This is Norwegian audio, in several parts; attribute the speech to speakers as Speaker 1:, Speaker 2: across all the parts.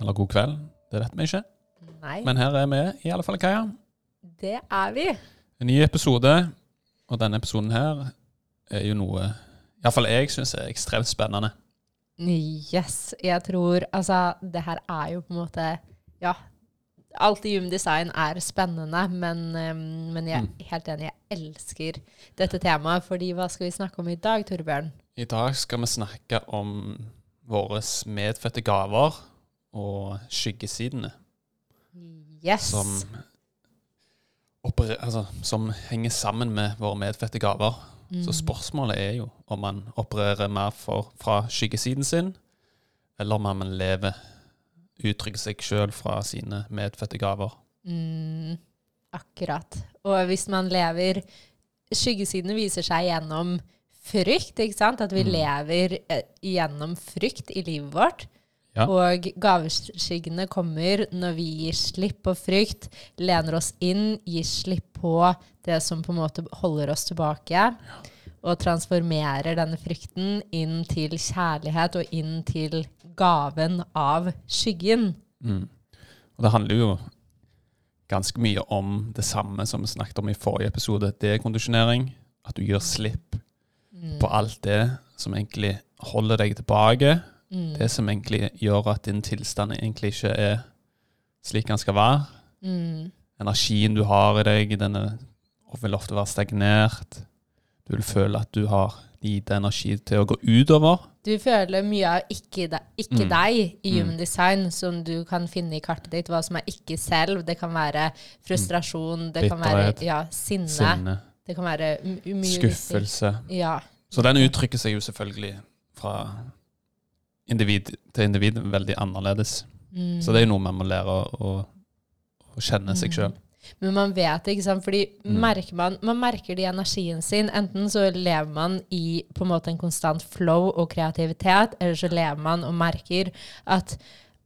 Speaker 1: Eller god kveld, det vet vi ikke.
Speaker 2: Nei,
Speaker 1: Men her er vi i alle fall, Kaja.
Speaker 2: det er vi.
Speaker 1: En ny episode, og denne episoden her er jo noe iallfall jeg syns er ekstremt spennende.
Speaker 2: Yes, jeg tror Altså, det her er jo på en måte Ja, alt i Human Design er spennende, men, um, men jeg er helt enig, jeg elsker dette temaet. Fordi hva skal vi snakke om i dag, Torbjørn?
Speaker 1: I dag skal vi snakke om våre medfødte gaver og skyggesidene
Speaker 2: Yes.
Speaker 1: som, operer, altså, som henger sammen med våre medfødte gaver. Så spørsmålet er jo om man opererer mer for, fra skyggesiden sin, eller om man lever, uttrykker seg sjøl fra sine medfødte gaver.
Speaker 2: Mm, akkurat. Og hvis man lever Skyggesidene viser seg gjennom frykt, ikke sant? At vi
Speaker 1: Mm.
Speaker 2: lever eh, gjennom frykt i livet vårt.
Speaker 1: Ja.
Speaker 2: Og gaveskyggene kommer når vi gir slipp på frykt, lener oss inn, gir slipp på det som på en måte holder oss tilbake, og transformerer denne frykten inn til kjærlighet og inn til gaven av skyggen.
Speaker 1: Mm. Og det handler jo ganske mye om det samme som vi snakket om i forrige episode, dekondisjonering. At du gir slipp
Speaker 2: Mm.
Speaker 1: på alt det som egentlig holder deg tilbake.
Speaker 2: Mm.
Speaker 1: Det som egentlig gjør at din tilstand egentlig ikke er slik den skal være.
Speaker 2: Mm.
Speaker 1: Energien du har i deg, den vil ofte være stagnert. Du vil føle at du har lite energi til å gå utover.
Speaker 2: Du føler mye av ikke, de, ikke
Speaker 1: Mm.
Speaker 2: deg i
Speaker 1: Mm.
Speaker 2: human design, som du kan finne i kartet ditt. Hva som er ikke selv. Det kan være frustrasjon, det kan være ja, sinne.
Speaker 1: Sinne,
Speaker 2: Det kan være mye
Speaker 1: skuffelse.
Speaker 2: Ja.
Speaker 1: Så den uttrykker seg jo selvfølgelig fra individ til individ veldig annerledes.
Speaker 2: Mm.
Speaker 1: Så det er jo noe man må lære å, å, å kjenne seg sjøl.
Speaker 2: Men man vet det, ikke sant? Fordi
Speaker 1: Mm.
Speaker 2: merker man, man merker det i energien sin. Enten så lever man i på en måte en konstant flow og kreativitet, eller så lever man og merker at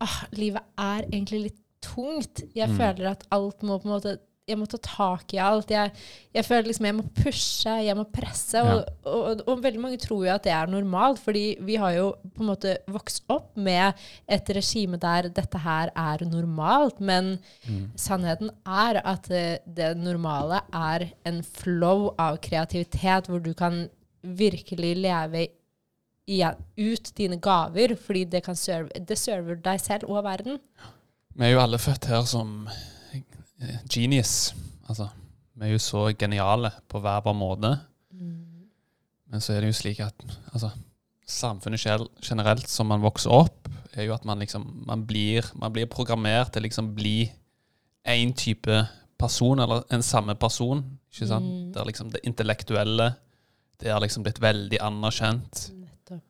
Speaker 2: ah, livet er egentlig litt tungt. Jeg
Speaker 1: Mm.
Speaker 2: føler at alt må på en måte jeg må ta tak i alt. Jeg, jeg føler liksom jeg må pushe, jeg må presse. Og, og, og, veldig mange tror jo at det er normalt, fordi vi har jo på en måte vokst opp med et regime der dette her er normalt. Men
Speaker 1: Mm.
Speaker 2: sannheten er at eh, det normale er en flow av kreativitet, hvor du kan virkelig leve ut dine gaver, fordi det, kan serve, det server deg selv og verden.
Speaker 1: Vi er jo alle født her som genius. Altså, vi er jo så geniale på hver vår måte. Men så er det jo slik at altså, samfunnet selv, generelt som man vokser opp, er jo at man liksom man blir, man blir programmert til liksom bli én type person, eller en samme person. Ikke sant?
Speaker 2: Mm.
Speaker 1: Det er liksom det intellektuelle. Det er liksom blitt veldig anerkjent.
Speaker 2: Nettopp.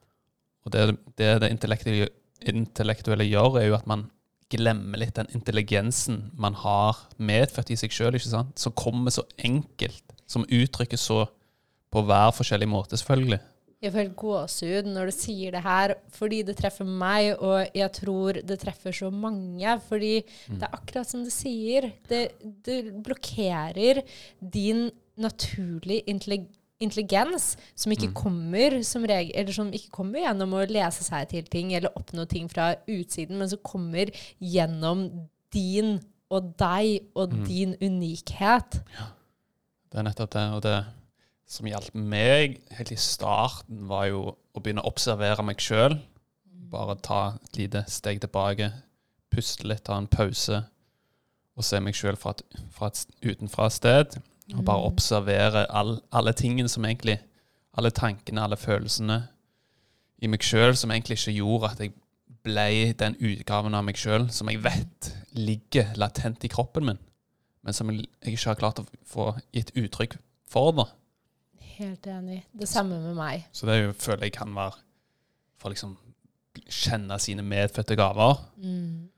Speaker 1: Og det det, det intellektuelle, intellektuelle gjør, er jo at man glemmer litt den intelligensen man har medfødt i seg sjøl, som kommer så enkelt, som uttrykkes så på hver forskjellig måte, selvfølgelig.
Speaker 2: Jeg får helt gåsehud når du sier det her, fordi det treffer meg, og jeg tror det treffer så mange. Fordi det er akkurat som du sier. Det, det blokkerer din naturlige intelligens intelligens som ikke kommer som regel, eller som ikke kommer gjennom å lese seg til ting eller oppnå ting fra utsiden, men som kommer gjennom din og deg og din unikhet.
Speaker 1: Det er nettopp det. Og det som hjalp meg helt i starten, var jo å begynne å observere meg sjøl. Bare ta et lite steg tilbake, puste litt, ta en pause, og se meg sjøl fra, fra et utenfra sted. Og bare observere all, alle tingene som egentlig Alle tankene, alle følelsene i meg sjøl som egentlig ikke gjorde at jeg ble den utgaven av meg sjøl som jeg vet ligger latent i kroppen min, men som jeg ikke har klart å få gitt uttrykk for. da.
Speaker 2: Helt enig. Det samme med meg.
Speaker 1: Så det er jo, føler jeg kan være for å liksom kjenne sine medfødte gaver.
Speaker 2: Mm.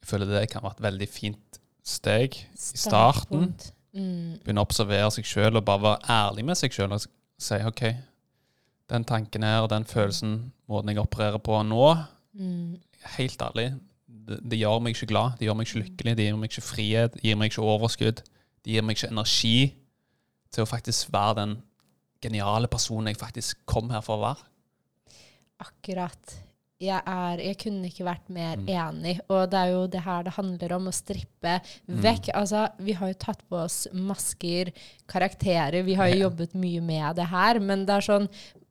Speaker 1: Jeg føler det kan være et veldig fint steg i starten.
Speaker 2: Startpunkt. Mm.
Speaker 1: Begynne å observere seg sjøl og bare være ærlig med seg sjøl og si OK, den tanken her og den følelsen, måten jeg opererer på nå,
Speaker 2: Mm.
Speaker 1: helt ærlig, det, det gjør meg ikke glad. Det gjør meg ikke lykkelig. Det gir meg ikke frihet. Det gir meg ikke overskudd. Det gir meg ikke energi til å faktisk være den geniale personen jeg faktisk kom her for å være.
Speaker 2: Akkurat. Jeg, er, jeg kunne ikke vært mer
Speaker 1: Mm.
Speaker 2: enig. Og det er jo det her det handler om, å strippe
Speaker 1: Mm.
Speaker 2: vekk. Altså, vi har jo tatt på oss masker, karakterer. Vi har jo
Speaker 1: Ja.
Speaker 2: jobbet mye med det her. Men det er sånn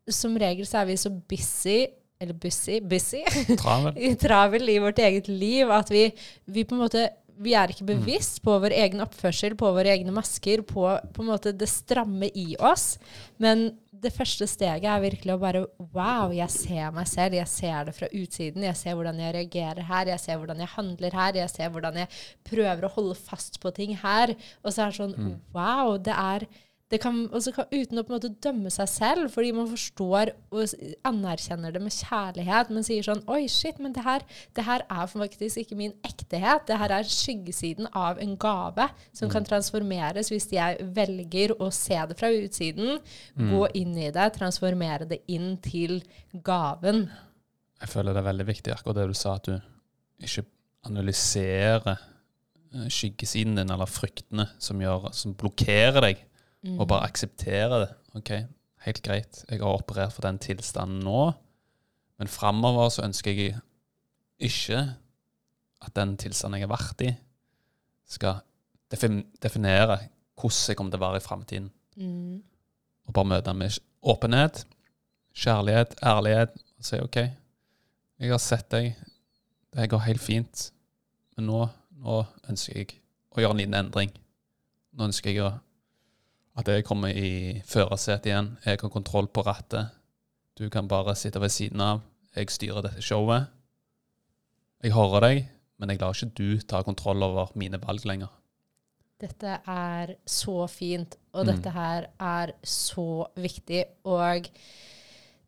Speaker 2: Som regel så er vi så busy eller busy, busy,
Speaker 1: Travel.
Speaker 2: travel i vårt eget liv at vi, vi på en måte vi er ikke bevisst på vår egen oppførsel, på våre egne masker, på, på en måte det stramme i oss. Men det første steget er virkelig å bare Wow, jeg ser meg selv. Jeg ser det fra utsiden. Jeg ser hvordan jeg reagerer her. Jeg ser hvordan jeg handler her. Jeg ser hvordan jeg prøver å holde fast på ting her. Og så er det sånn Wow, det er kan, også kan, uten å på en måte dømme seg selv, fordi man forstår og anerkjenner det med kjærlighet, men sier sånn Oi, shit, men det her, det her er faktisk ikke min ektehet. Det her er skyggesiden av en gave som kan transformeres hvis jeg velger å se det fra utsiden, gå inn i det, transformere det inn til gaven.
Speaker 1: Jeg føler det er veldig viktig, akkurat det du sa, at du ikke analyserer eh, skyggesiden din eller fryktene som, gjør, som blokkerer deg, og bare aksepterer det. OK, helt greit, jeg har operert for den tilstanden nå, men framover så ønsker jeg ikke at den tilstanden jeg har vært i, skal definere hvordan jeg kommer til å være i framtiden.
Speaker 2: Mm.
Speaker 1: Og bare møte den med åpenhet, kjærlighet, ærlighet, og si OK, jeg har sett deg, det går helt fint, men nå, nå ønsker jeg å gjøre en liten endring. Nå ønsker jeg å, at jeg kommer i førersetet igjen, jeg har kontroll på rattet, du kan bare sitte ved siden av, jeg styrer dette showet. Jeg hører deg, men jeg lar ikke du ta kontroll over mine valg lenger.
Speaker 2: Dette er så fint, og
Speaker 1: Mm.
Speaker 2: dette her er så viktig. Og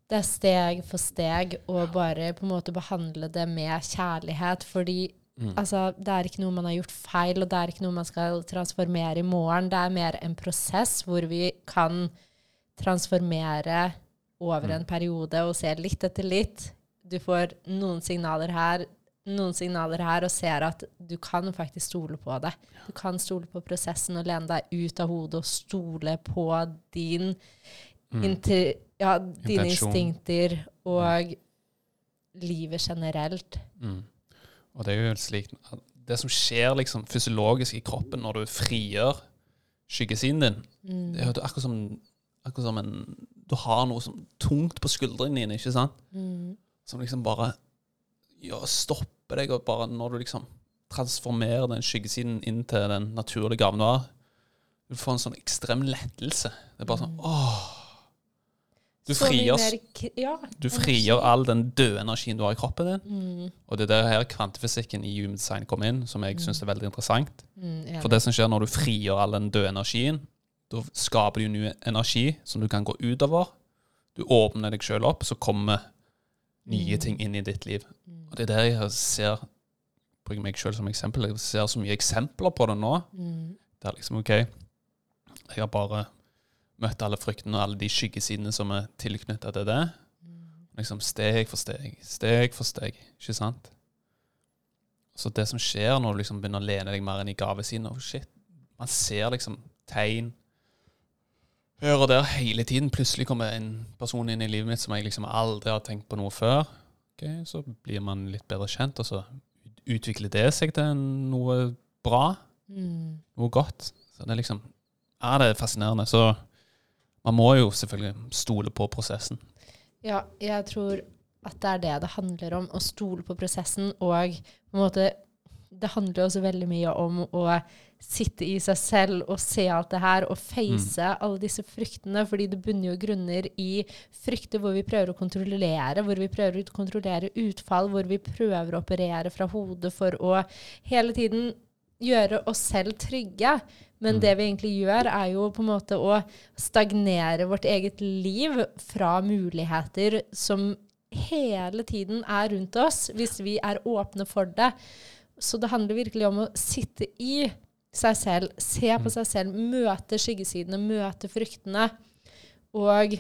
Speaker 2: det er steg for steg å bare på en måte behandle det med kjærlighet. Fordi
Speaker 1: Mm.
Speaker 2: altså, det er ikke noe man har gjort feil, og det er ikke noe man skal transformere i morgen. Det er mer en prosess hvor vi kan transformere over en periode og se litt etter litt. Du får noen signaler her, noen signaler her, og ser at du kan faktisk stole på det. Du kan stole på prosessen og lene deg ut av hodet og stole på din inti, ja, dine instinkter og livet generelt.
Speaker 1: Mm. Og det er jo slik Det som skjer liksom fysiologisk i kroppen når du frigjør skyggesiden din,
Speaker 2: Mm.
Speaker 1: det er akkurat som, akkurat som en Du har noe som tungt på skuldrene dine, ikke sant?
Speaker 2: Mm.
Speaker 1: Som liksom bare ja, stopper deg, og bare når du liksom transformerer den skyggesiden inn til den naturlige gaven du har, du får en sånn ekstrem lettelse. Det er bare sånn åh Du
Speaker 2: Så
Speaker 1: frigjør,
Speaker 2: ja,
Speaker 1: du frigjør all den døde energien du har i kroppen din.
Speaker 2: Mm,
Speaker 1: Og det er der her kvantefysikken i human design kommer inn, som jeg syns er veldig interessant.
Speaker 2: mm.
Speaker 1: For det som skjer når du frigjør all den døde energien, da skaper du ny energi som du kan gå utover. Du åpner deg sjøl opp, så kommer nye
Speaker 2: Mm.
Speaker 1: ting inn i ditt liv.
Speaker 2: Mm,
Speaker 1: Og det er der jeg ser bruker meg sjøl som eksempel. Jeg ser så mye eksempler på det nå.
Speaker 2: mm,
Speaker 1: Det er liksom OK, jeg har bare møtt alle fryktene og alle de skyggesidene som er tilknytta til det. Liksom steg for steg, steg for steg. Ikke sant? Så det som skjer når du liksom begynner å lene deg mer inn i gavesiden oh shit, Man ser liksom tegn her og der hele tiden. Plutselig kommer en person inn i livet mitt som jeg liksom aldri har tenkt på noe før. Okay, Så blir man litt bedre kjent, og så utvikler det seg til noe bra,
Speaker 2: Mm.
Speaker 1: noe godt. Så det er liksom Ja, det er fascinerende. Så man må jo selvfølgelig stole på prosessen.
Speaker 2: Ja, jeg tror at det er det det handler om, å stole på prosessen. Og på en måte, det handler også veldig mye om å sitte i seg selv og se alt det her, og face alle disse fryktene, fordi det bunner jo grunner i frykter hvor vi prøver å kontrollere, hvor vi prøver å kontrollere utfall, hvor vi prøver å operere fra hodet for å hele tiden gjøre oss selv trygge. Men det vi egentlig gjør, er jo på en måte å stagnere vårt eget liv fra muligheter som hele tiden er rundt oss, hvis vi er åpne for det. Så det handler virkelig om å sitte i seg selv, se på
Speaker 1: Mm.
Speaker 2: seg selv, møte skyggesidene, møte fryktene, og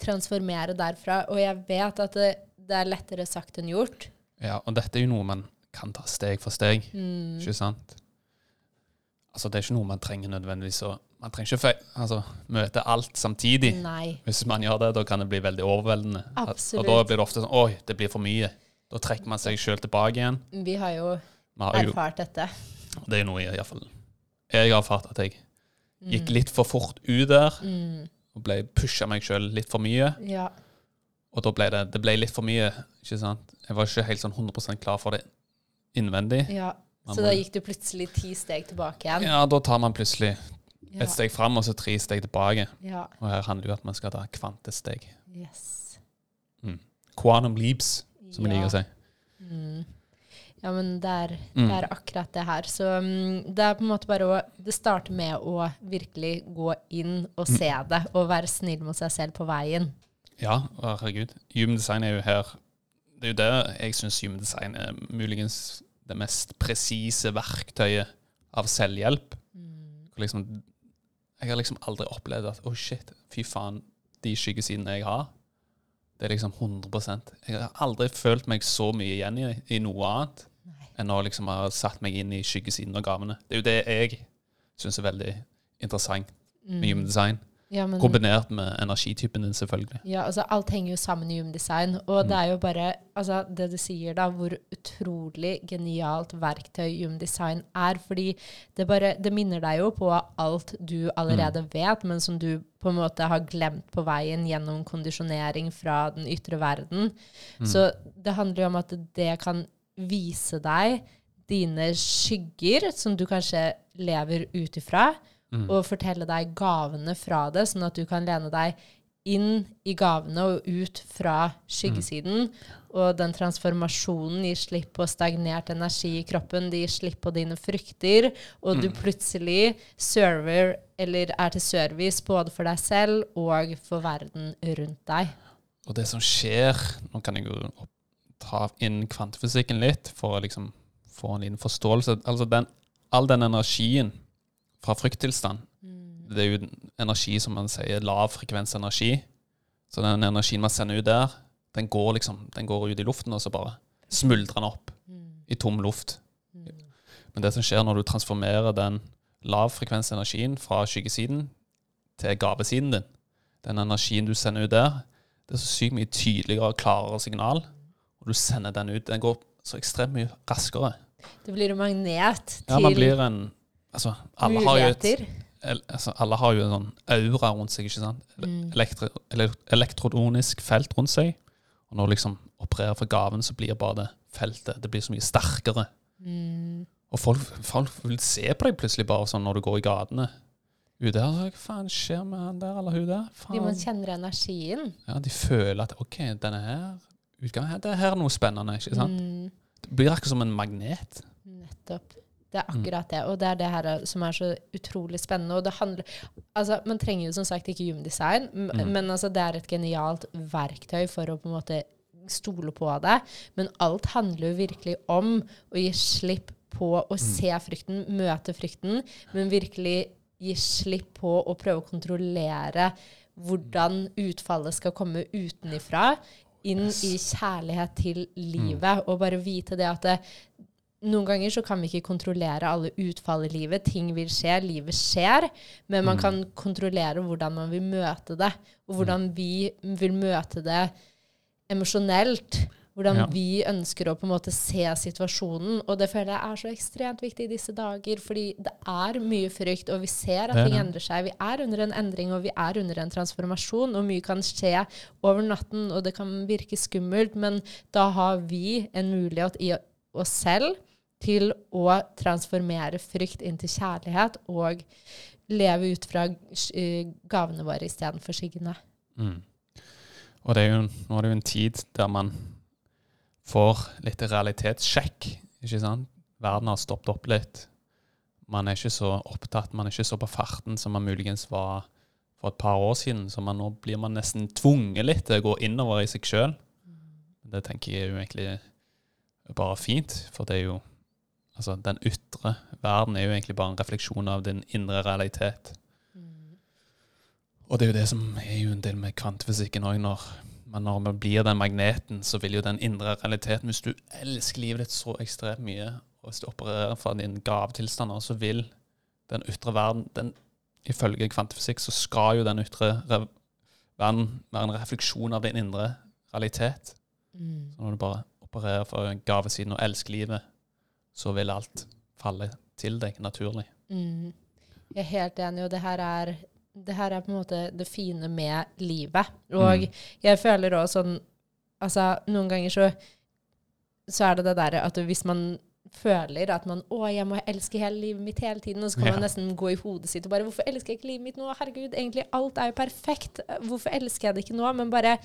Speaker 2: transformere derfra. Og jeg vet at det, det er lettere sagt enn gjort.
Speaker 1: Ja, og dette er jo noe man kan ta steg for steg,
Speaker 2: Mm.
Speaker 1: ikke sant? Altså, det er ikke noe man trenger nødvendigvis å Man trenger ikke altså, møte alt samtidig.
Speaker 2: Nei.
Speaker 1: Hvis man gjør det, da kan det bli veldig overveldende.
Speaker 2: Absolutt.
Speaker 1: Og da blir det ofte sånn Oi, det blir for mye. Da trekker man seg sjøl tilbake igjen.
Speaker 2: Vi har jo
Speaker 1: Vi har jo,
Speaker 2: erfart dette.
Speaker 1: det er jo noe i hvert fall jeg har erfart at jeg
Speaker 2: Mm.
Speaker 1: gikk litt for fort ut der
Speaker 2: Mm.
Speaker 1: og ble pusha meg sjøl litt for mye.
Speaker 2: Ja.
Speaker 1: Og da ble det, det ble litt for mye. ikke sant? Jeg var ikke helt sånn 100% klar for det innvendig.
Speaker 2: ja.
Speaker 1: Man
Speaker 2: Så
Speaker 1: må-
Speaker 2: da gikk du plutselig ti steg tilbake igjen.
Speaker 1: Ja, da tar man plutselig
Speaker 2: Ja.
Speaker 1: et steg fram og så tre steg tilbake.
Speaker 2: ja.
Speaker 1: Og her handler det om at man skal ta kvantesteg.
Speaker 2: Yes.
Speaker 1: Quantum leaps, som vi
Speaker 2: Ja.
Speaker 1: liker å si.
Speaker 2: Mm. Ja, men det er,
Speaker 1: Mm.
Speaker 2: det er akkurat det her. Så mm, det er på en måte bare å Det starter med å virkelig gå inn og
Speaker 1: Mm.
Speaker 2: se det, og være snill mot seg selv på veien.
Speaker 1: Ja, herregud. Human design er jo her Det er jo det jeg syns human design er muligens det mest presise verktøyet av selvhjelp.
Speaker 2: Mm.
Speaker 1: Liksom, jeg har liksom aldri opplevd at Å, shit, fy faen, de skyggesidene jeg har, det er liksom 100% Jeg har aldri følt meg så mye igjen i, i noe annet
Speaker 2: Nei.
Speaker 1: enn å liksom ha satt meg inn i skyggesiden av gavene. Det er jo det jeg syns er veldig interessant med human
Speaker 2: Mm.
Speaker 1: design.
Speaker 2: Ja, men,
Speaker 1: Kombinert med energitypen din, selvfølgelig.
Speaker 2: ja, altså alt henger jo sammen i Human Design, og det
Speaker 1: Mm.
Speaker 2: er jo bare altså, det du sier da, hvor utrolig genialt verktøy Human Design er, fordi det bare det minner deg jo på alt du allerede
Speaker 1: Mm.
Speaker 2: vet, men som du på en måte har glemt på veien gjennom kondisjonering fra den ytre verden.
Speaker 1: Mm.
Speaker 2: Så det handler jo om at det kan vise deg dine skygger, som du kanskje lever ut ifra,
Speaker 1: Mm.
Speaker 2: og fortelle deg gavene fra det, sånn at du kan lene deg inn i gavene og ut fra skyggesiden. Og den transformasjonen gir slipp på stagnert energi i kroppen, det gir slipp på dine frykter, og du plutselig server, eller er til service både for deg selv og for verden rundt deg.
Speaker 1: Og det som skjer Nå kan jeg jo ta inn kvantefysikken litt for å liksom få en liten forståelse. Altså den, all den energien fra frykttilstand, det er jo energi som man sier lav frekvens energi. Så den energien man sender ut der, den går liksom den går ut i luften, og så bare smuldrer den opp i tom luft. Men det som skjer når du transformerer den lavfrekvensenergien fra skyggesiden til gavesiden din, den energien du sender ut der, det er så sykt mye tydeligere og klarere signal. Og du sender den ut. Den går så ekstremt mye raskere.
Speaker 2: Det blir en magnet til
Speaker 1: Ja, man blir en Altså, alle har jo et altså, Alle har jo en sånn aura rundt seg, ikke sant?
Speaker 2: Mm.
Speaker 1: Elektro, elektrodonisk felt rundt seg. Og når du liksom opererer for gaven, så blir bare det feltet Det blir så mye sterkere.
Speaker 2: Mm.
Speaker 1: Og folk, folk vil se på deg plutselig bare sånn når du går i gatene. Ute der, Hva faen skjer med han der eller hun der?
Speaker 2: Fordi man
Speaker 1: Faen.
Speaker 2: kjenner energien.
Speaker 1: Ja, de føler at OK, denne her utgaven her, det her er noe spennende. ikke sant?
Speaker 2: Mm.
Speaker 1: Det blir akkurat som en magnet.
Speaker 2: Nettopp. Det er
Speaker 1: Mm.
Speaker 2: akkurat det. Og det er det her som er så utrolig spennende. Og det handler Altså, man trenger jo som sagt ikke human design,
Speaker 1: Mm.
Speaker 2: men altså, det er et genialt verktøy for å på en måte stole på det. Men alt handler jo virkelig om å gi slipp på å se frykten, møte frykten, men virkelig gi slipp på å prøve å kontrollere hvordan utfallet skal komme utenifra, inn i kjærlighet til livet, og bare vite det at det, noen ganger så kan vi ikke kontrollere alle utfall i livet. Ting vil skje, livet skjer. Men man kan kontrollere hvordan man vil møte det, og hvordan vi vil møte det emosjonelt. Hvordan
Speaker 1: Ja.
Speaker 2: vi ønsker å på en måte se situasjonen. Og det føler jeg er så ekstremt viktig i disse dager, fordi det er mye frykt, og vi ser at ting endrer seg. Vi er under en endring, og vi er under en transformasjon, og mye kan skje over natten, og det kan virke skummelt, men da har vi en mulighet i oss selv til å transformere frykt inn til kjærlighet og leve ut fra eh, gavene våre istedenfor skyggene.
Speaker 1: Mm. Og det er jo, nå er det jo en tid der man får litt realitetssjekk, ikke sant? Verden har stoppet opp litt. Man er ikke så opptatt, man er ikke så på farten som man muligens var for et par år siden, så man, nå blir man nesten tvunget litt til å gå innover i seg sjøl. Det tenker jeg er jo egentlig bare fint, for det er jo Altså, den ytre verden er jo egentlig bare en refleksjon av din indre realitet. Og det er jo det som er jo en del med kvantefysikken òg. Når, men når man blir den magneten, så vil jo den indre realiteten Hvis du elsker livet ditt så ekstremt mye, og hvis du opererer fra din gavetilstander, så vil den ytre verden den, Ifølge kvantefysikk så skal jo den ytre verden være en refleksjon av din indre realitet.
Speaker 2: Mm.
Speaker 1: Så når du bare opererer fra gavesiden og elsker livet, så vil alt falle til deg naturlig.
Speaker 2: Mm. Jeg er helt enig, og det her er det her er på en måte det fine med livet. Og
Speaker 1: Mm.
Speaker 2: jeg føler også sånn Altså, noen ganger så, så er det det derre at hvis man føler at man 'Å, jeg må elske hele livet mitt hele tiden', og så kan
Speaker 1: Ja.
Speaker 2: man nesten gå i hodet sitt og bare 'Hvorfor elsker jeg ikke livet mitt nå?' Herregud, egentlig alt er jo perfekt. Hvorfor elsker jeg det ikke nå? Men bare,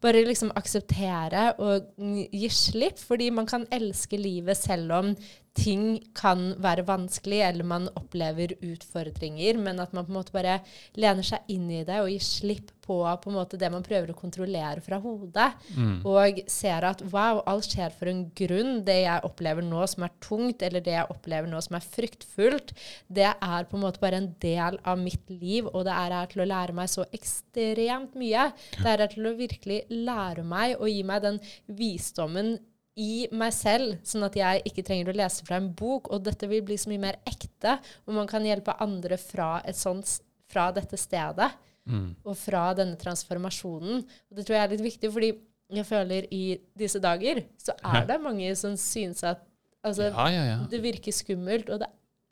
Speaker 2: bare liksom akseptere og gi slipp, fordi man kan elske livet selv om ting kan være vanskelig, eller man opplever utfordringer, men at man på en måte bare lener seg inn i det og gir slipp på, på det man prøver å kontrollere fra hodet,
Speaker 1: Mm.
Speaker 2: og ser at wow, alt skjer for en grunn. Det jeg opplever nå som er tungt, eller det jeg opplever nå som er fryktfullt, det er på en måte bare en del av mitt liv, og det er her til å lære meg så ekstremt mye. Det er her til å virkelig lære meg og gi meg den visdommen i meg selv, sånn at jeg ikke trenger å lese fra en bok, og dette vil bli så mye mer ekte, og man kan hjelpe andre fra, et sånt, fra dette stedet
Speaker 1: Mm.
Speaker 2: og fra denne transformasjonen. Og det tror jeg er litt viktig, fordi jeg føler i disse dager så er det mange som synes at altså,
Speaker 1: Ja, ja, ja.
Speaker 2: det virker skummelt, og det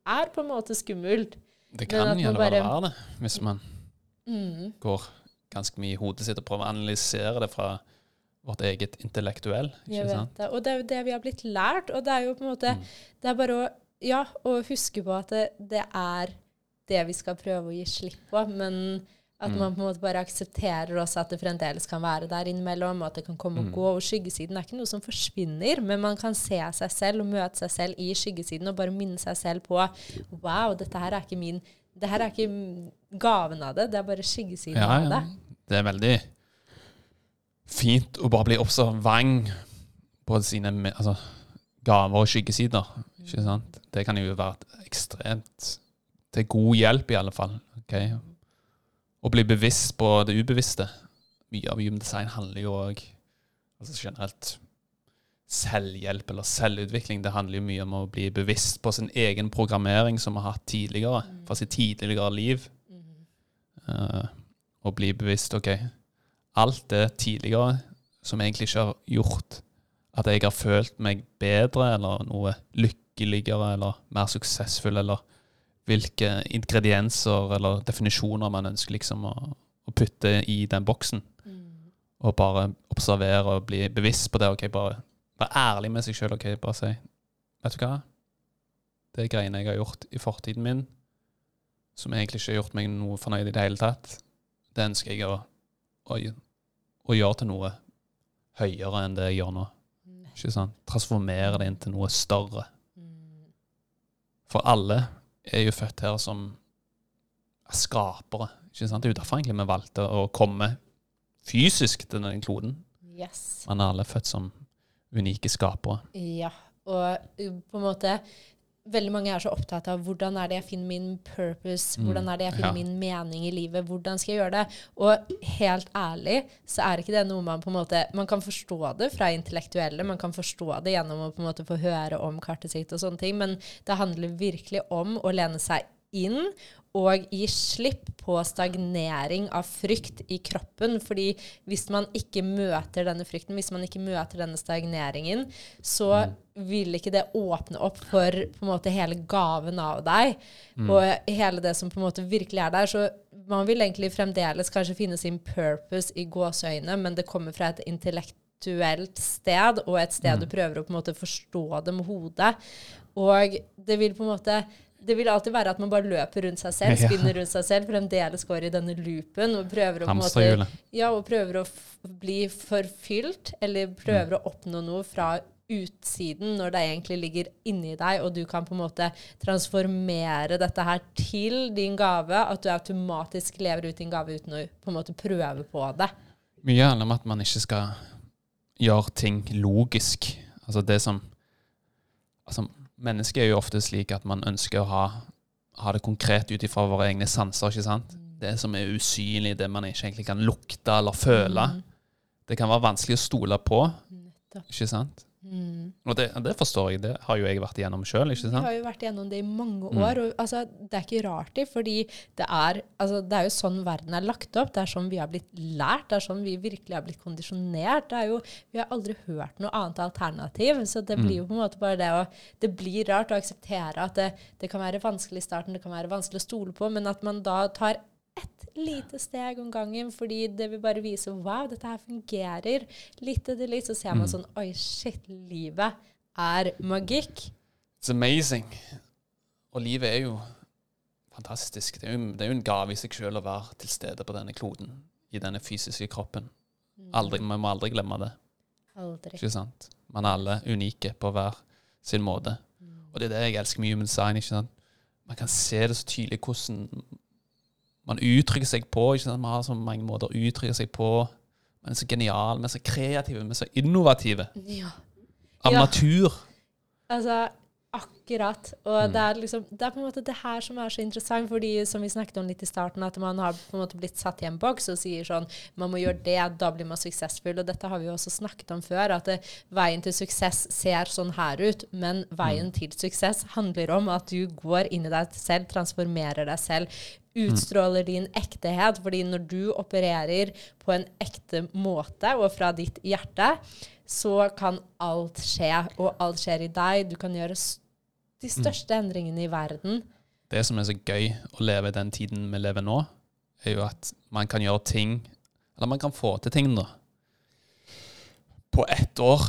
Speaker 2: er på en måte skummelt.
Speaker 1: Det kan gjerne
Speaker 2: bare-
Speaker 1: være det, hvis man
Speaker 2: Mm.
Speaker 1: går ganske mye i hodet sitt og prøver å analysere det fra vårt eget intellektuell.
Speaker 2: Jeg
Speaker 1: Ikke sant?
Speaker 2: det. Og det er jo det vi har blitt lært, og det er jo på en måte
Speaker 1: Mm.
Speaker 2: Det er bare å ja, å huske på at det, det er det vi skal prøve å gi slipp på, men at
Speaker 1: Mm.
Speaker 2: man på en måte bare aksepterer også at det fremdeles kan være der innimellom, og at det kan komme og
Speaker 1: Mm.
Speaker 2: gå. Og skyggesiden er ikke noe som forsvinner, men man kan se seg selv og møte seg selv i skyggesiden og bare minne seg selv på Wow, dette her er ikke min det her er ikke gaven av det, det er bare skyggesiden
Speaker 1: Ja,
Speaker 2: av
Speaker 1: ja.
Speaker 2: det.
Speaker 1: Det er veldig fint å bare bli observant på sine altså, gaver og skyggesider. Ikke sant? Det kan jo være ekstremt til god hjelp, i alle fall. ok? Å bli bevisst på det ubevisste. Mye av human design handler jo òg altså generelt selvhjelp eller selvutvikling. Det handler jo mye om å bli bevisst på sin egen programmering som vi har hatt tidligere, fra sitt tidligere liv. Uh, og bli bevisst OK, alt det tidligere som egentlig ikke har gjort at jeg har følt meg bedre eller noe lykkeligere eller mer suksessfull, eller hvilke ingredienser eller definisjoner man ønsker liksom å, å putte i den boksen.
Speaker 2: Mm.
Speaker 1: Og bare observere og bli bevisst på det. ok, Bare være ærlig med seg sjøl. Okay, bare si Vet du hva? Det er greiene jeg har gjort i fortiden min, som egentlig ikke har gjort meg noe fornøyd i det hele tatt, det ønsker jeg å, å, å gjøre til noe høyere enn det jeg gjør nå. Ikke sant? Transformere det inn til noe større. For alle er jo født her som skapere. Ikke sant? Det er jo derfor egentlig vi valgte å komme fysisk til denne kloden.
Speaker 2: Yes.
Speaker 1: Man er alle født som unike skapere.
Speaker 2: Ja, og på en måte Veldig mange er så opptatt av hvordan er det jeg finner min purpose,
Speaker 1: Mm,
Speaker 2: hvordan er det jeg finner
Speaker 1: ja.
Speaker 2: min mening i livet, hvordan skal jeg gjøre det? Og helt ærlig så er ikke det noe man på en måte Man kan forstå det fra intellektuelle, man kan forstå det gjennom å på en måte få høre om kartet sitt og sånne ting, men det handler virkelig om å lene seg inn og gi slipp på stagnering av frykt i kroppen. Fordi hvis man ikke møter denne frykten, hvis man ikke møter denne stagneringen, så vil ikke det åpne opp for måte hele gaven av deg. Og hele det som på en måte virkelig er der. Så man vil egentlig fremdeles kanskje finne sin purpose i gåseøyne, men det kommer fra et intellektuelt sted, og et sted du prøver å på en måte forstå det med hodet. Og det vil på en måte det vil alltid være at man bare løper rundt seg selv, spinner rundt seg selv, fremdeles går i denne loopen og prøver å, måte, ja, og prøver å bli forfylt, eller prøver å oppnå noe fra utsiden når det egentlig ligger inni deg, og du kan på en måte transformere dette her til din gave, at du automatisk lever ut din gave uten å på en måte prøve på det.
Speaker 1: Mye handler om at man ikke skal gjøre ting logisk. Altså det som Altså, mennesket er jo ofte slik at man ønsker å ha, ha det konkret ut ifra våre egne sanser. ikke sant? Det som er usynlig, det man ikke egentlig kan lukte eller føle.
Speaker 2: Mm.
Speaker 1: Det kan være vanskelig å stole på.
Speaker 2: Nettopp.
Speaker 1: ikke sant?
Speaker 2: Mm.
Speaker 1: Og det, det forstår jeg, det har jo jeg vært igjennom sjøl.
Speaker 2: Vi har jo vært igjennom det i mange
Speaker 1: Mm.
Speaker 2: år. Og, altså, det er ikke rart, det, fordi det er, altså, det er jo sånn verden er lagt opp. Det er sånn vi har blitt lært. Det er sånn vi virkelig har blitt kondisjonert. Det er jo, vi har aldri hørt noe annet alternativ. Så det
Speaker 1: Mm.
Speaker 2: blir jo på en måte bare det å Det blir rart å akseptere at det, det kan være vanskelig i starten, det kan være vanskelig å stole på, men at man da tar ett lite steg om gangen, fordi det vil bare vise wow, dette her fungerer. Litt etter litt så ser man
Speaker 1: Mm.
Speaker 2: sånn Oi, shit, livet er magikk.
Speaker 1: It's amazing. Og livet er jo fantastisk. Det er jo, det er jo en gave i seg sjøl å være til stede på denne kloden, i denne fysiske kroppen. Aldri, Vi må aldri glemme det.
Speaker 2: Aldri.
Speaker 1: ikke sant? Man er alle unike på hver sin måte. Og det er det jeg elsker med human design. ikke sant? Man kan se det så tydelig hvordan man uttrykker seg på. ikke sant? Man har så mange måter å uttrykke seg på. Man er så genial, vi er så kreative, vi er så innovative.
Speaker 2: Ja.
Speaker 1: Av
Speaker 2: Ja.
Speaker 1: natur.
Speaker 2: Altså, akkurat. Og
Speaker 1: Mm.
Speaker 2: det er liksom Det er på en måte det her som er så interessant, fordi som vi snakket om litt i starten, at man har på en måte blitt satt i en boks og sier sånn Man må gjøre det, da blir man suksessfull. Og dette har vi jo også snakket om før, at det, veien til suksess ser sånn her ut, men veien til suksess handler om at du går inn i deg selv, transformerer deg selv, utstråler din ektehet. fordi når du opererer på en ekte måte og fra ditt hjerte, så kan alt skje, og alt skjer i deg. Du kan gjøre de største endringene i verden.
Speaker 1: Det som er så gøy å leve i den tiden vi lever nå, er jo at man kan gjøre ting Eller man kan få til ting, da. På ett år,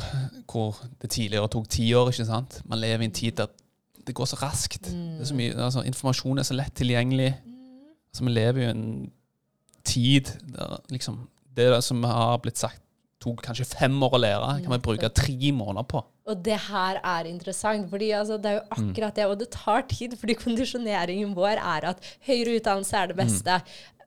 Speaker 1: hvor det tidligere tok ti år, ikke sant. Man lever i en tid der det går så raskt. Det er så mye, altså, informasjon er så lett tilgjengelig. Altså, vi lever jo i en tid der liksom Det som har blitt sagt tok kanskje fem år å lære, kan vi bruke tre måneder på.
Speaker 2: Og det her er interessant, fordi altså, det er jo akkurat det. Og det tar tid, fordi kondisjoneringen vår er at høyere utdannelse er det beste.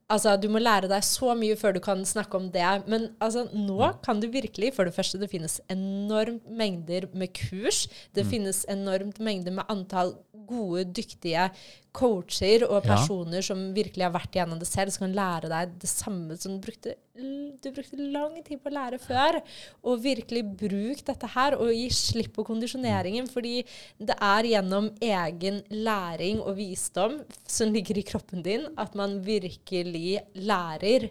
Speaker 2: Altså, Du må lære deg så mye før du kan snakke om det. Men altså, nå kan du virkelig For det første, det finnes enormt mengder med kurs. Det finnes enormt mengder med antall gode, dyktige coacher og
Speaker 1: Ja.
Speaker 2: personer som virkelig har vært igjennom det selv, som kan lære deg det samme som du brukte, du brukte lang tid på å lære før. Og virkelig bruk dette her, og gi slipp på kondisjoneringen. Fordi det er gjennom egen læring og visdom som ligger i kroppen din, at man virkelig lærer.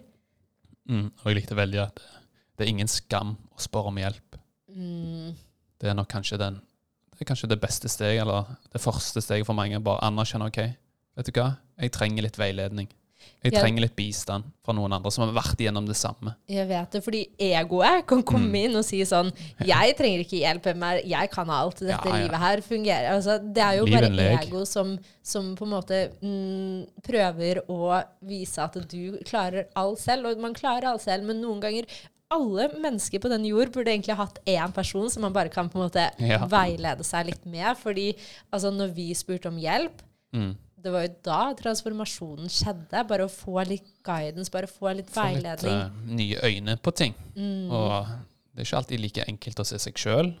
Speaker 1: Mm, og jeg likte veldig at det er ingen skam å spørre om hjelp.
Speaker 2: Mm,
Speaker 1: Det er nok kanskje den Det er kanskje det beste steget, eller det første steget for mange. Bare anerkjenne OK, vet du hva, jeg trenger litt veiledning. Jeg trenger litt bistand fra noen andre som har vært igjennom det samme.
Speaker 2: jeg vet det, fordi egoet kan komme
Speaker 1: Mm.
Speaker 2: inn og si sånn Jeg trenger ikke hjelp, MR. jeg kan alt. Dette
Speaker 1: Ja, ja.
Speaker 2: livet her fungerer. Altså, det er jo
Speaker 1: Liv
Speaker 2: bare ego som, som på en måte mm, prøver å vise at du klarer alt selv. Og man klarer alt selv, men noen ganger alle mennesker på denne jord burde egentlig hatt én person som man bare kan på en måte
Speaker 1: Ja.
Speaker 2: veilede seg litt med. Fordi altså, når vi spurte om hjelp,
Speaker 1: Mm.
Speaker 2: det var jo da transformasjonen skjedde. Bare å få litt guidance, bare å få litt
Speaker 1: Få litt
Speaker 2: veiledning.
Speaker 1: eh, nye øyne på ting.
Speaker 2: Mm.
Speaker 1: Og det er ikke alltid like enkelt å se seg sjøl.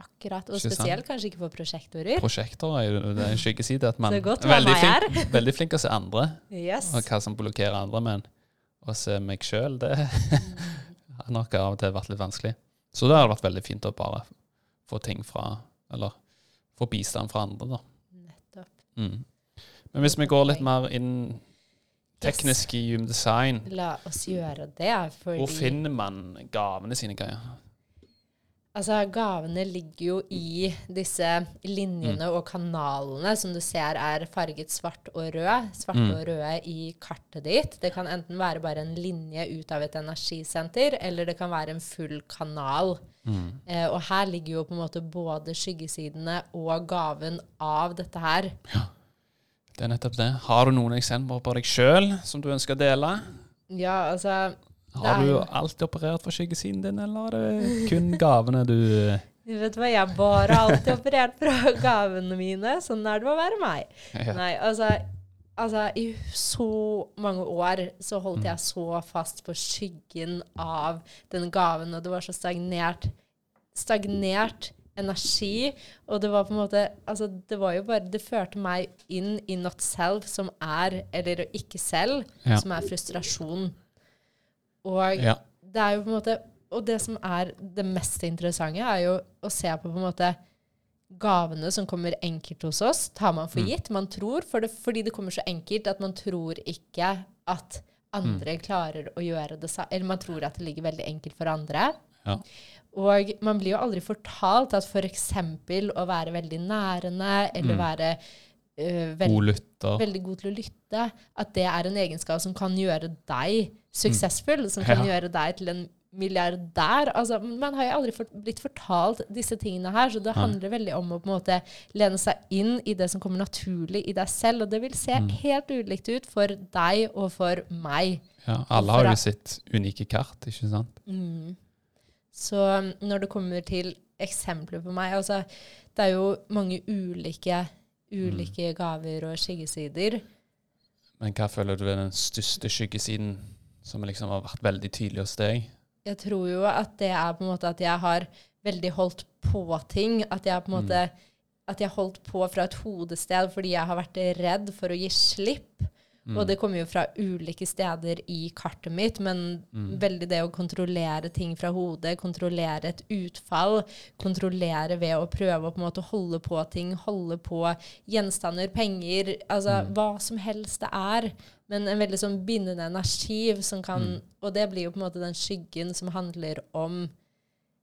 Speaker 2: Akkurat. Og spesielt kanskje ikke for prosjektorer.
Speaker 1: Prosjektorer er jo det er en skyggeside. At man er veldig flink, veldig flink å se andre,
Speaker 2: Yes.
Speaker 1: og hva som blokkerer andre. Men å se meg sjøl, det har nok av og til vært litt vanskelig. Så det har vært veldig fint å bare få ting fra Eller få bistand fra andre, da.
Speaker 2: Nettopp.
Speaker 1: Mm. Men hvis vi går litt mer inn teknisk i Hume Design,
Speaker 2: La oss gjøre det, fordi
Speaker 1: hvor finner man gavene sine greier?
Speaker 2: Altså, gavene ligger jo i disse linjene
Speaker 1: Mm.
Speaker 2: og kanalene som du ser er farget svart og rød. Svarte
Speaker 1: Mm.
Speaker 2: og røde i kartet ditt. Det kan enten være bare en linje ut av et energisenter, eller det kan være en full kanal.
Speaker 1: Mm.
Speaker 2: Eh, og her ligger jo på en måte både skyggesidene og gaven av dette her.
Speaker 1: Ja, Det er nettopp det. Har du noen eksempler på deg sjøl som du ønsker å dele?
Speaker 2: Ja, altså
Speaker 1: Har du alltid operert for skyggesiden din, eller er det kun gavene du
Speaker 2: Du vet hva, jeg bare har alltid operert fra gavene mine. Sånn er det å være meg.
Speaker 1: Ja.
Speaker 2: Nei, altså, altså I så mange år så holdt jeg så fast på skyggen av den gaven, og det var så stagnert. Stagnert energi. Og det var på en måte Altså, det var jo bare Det førte meg inn i not self, som er, eller ikke selv,
Speaker 1: Ja.
Speaker 2: som er frustrasjon. Og
Speaker 1: Ja.
Speaker 2: det er jo på en måte Og det som er det mest interessante, er jo å se på på en måte gavene som kommer enkelt hos oss, tar man
Speaker 1: Mm.
Speaker 2: for gitt. Man tror, for det, fordi det kommer så enkelt at man tror ikke at andre
Speaker 1: Mm.
Speaker 2: klarer å gjøre det samme. Eller man tror at det ligger veldig enkelt for andre.
Speaker 1: Ja.
Speaker 2: Og man blir jo aldri fortalt at f.eks. å være veldig nærende, eller
Speaker 1: Mm.
Speaker 2: være uh, veld,
Speaker 1: God
Speaker 2: veldig god til å lytte, at det er en egenskap som kan gjøre deg suksessfull, som kan
Speaker 1: Mm. Ja.
Speaker 2: gjøre deg til en milliardær. Altså, man har jo aldri fort, blitt fortalt disse tingene her, så det
Speaker 1: handler
Speaker 2: handler veldig om å på en måte lene seg inn i det som kommer naturlig i deg selv, og det vil se
Speaker 1: Mm.
Speaker 2: helt ulikt ut for deg og for meg.
Speaker 1: Ja, alle har jo sitt unike kart, ikke sant?
Speaker 2: Mm. Så når det kommer til eksempler på meg altså, Det er jo mange ulike, ulike gaver og skyggesider.
Speaker 1: Men hva føler du er den største skyggesiden som liksom har vært veldig tydelig hos deg?
Speaker 2: Jeg tror jo at det er på en måte at jeg har veldig holdt på ting. At jeg på en måte at jeg holdt på fra et hodested fordi jeg har vært redd for å gi slipp.
Speaker 1: Mm.
Speaker 2: Og det kommer jo fra ulike steder i kartet mitt, men
Speaker 1: Mm.
Speaker 2: veldig det å kontrollere ting fra hodet, kontrollere et utfall, kontrollere ved å prøve å på en måte holde på ting, holde på gjenstander, penger, altså
Speaker 1: Mm.
Speaker 2: hva som helst det er. Men en veldig sånn bindende energi som kan
Speaker 1: Mm.
Speaker 2: Og det blir jo på en måte den skyggen som handler om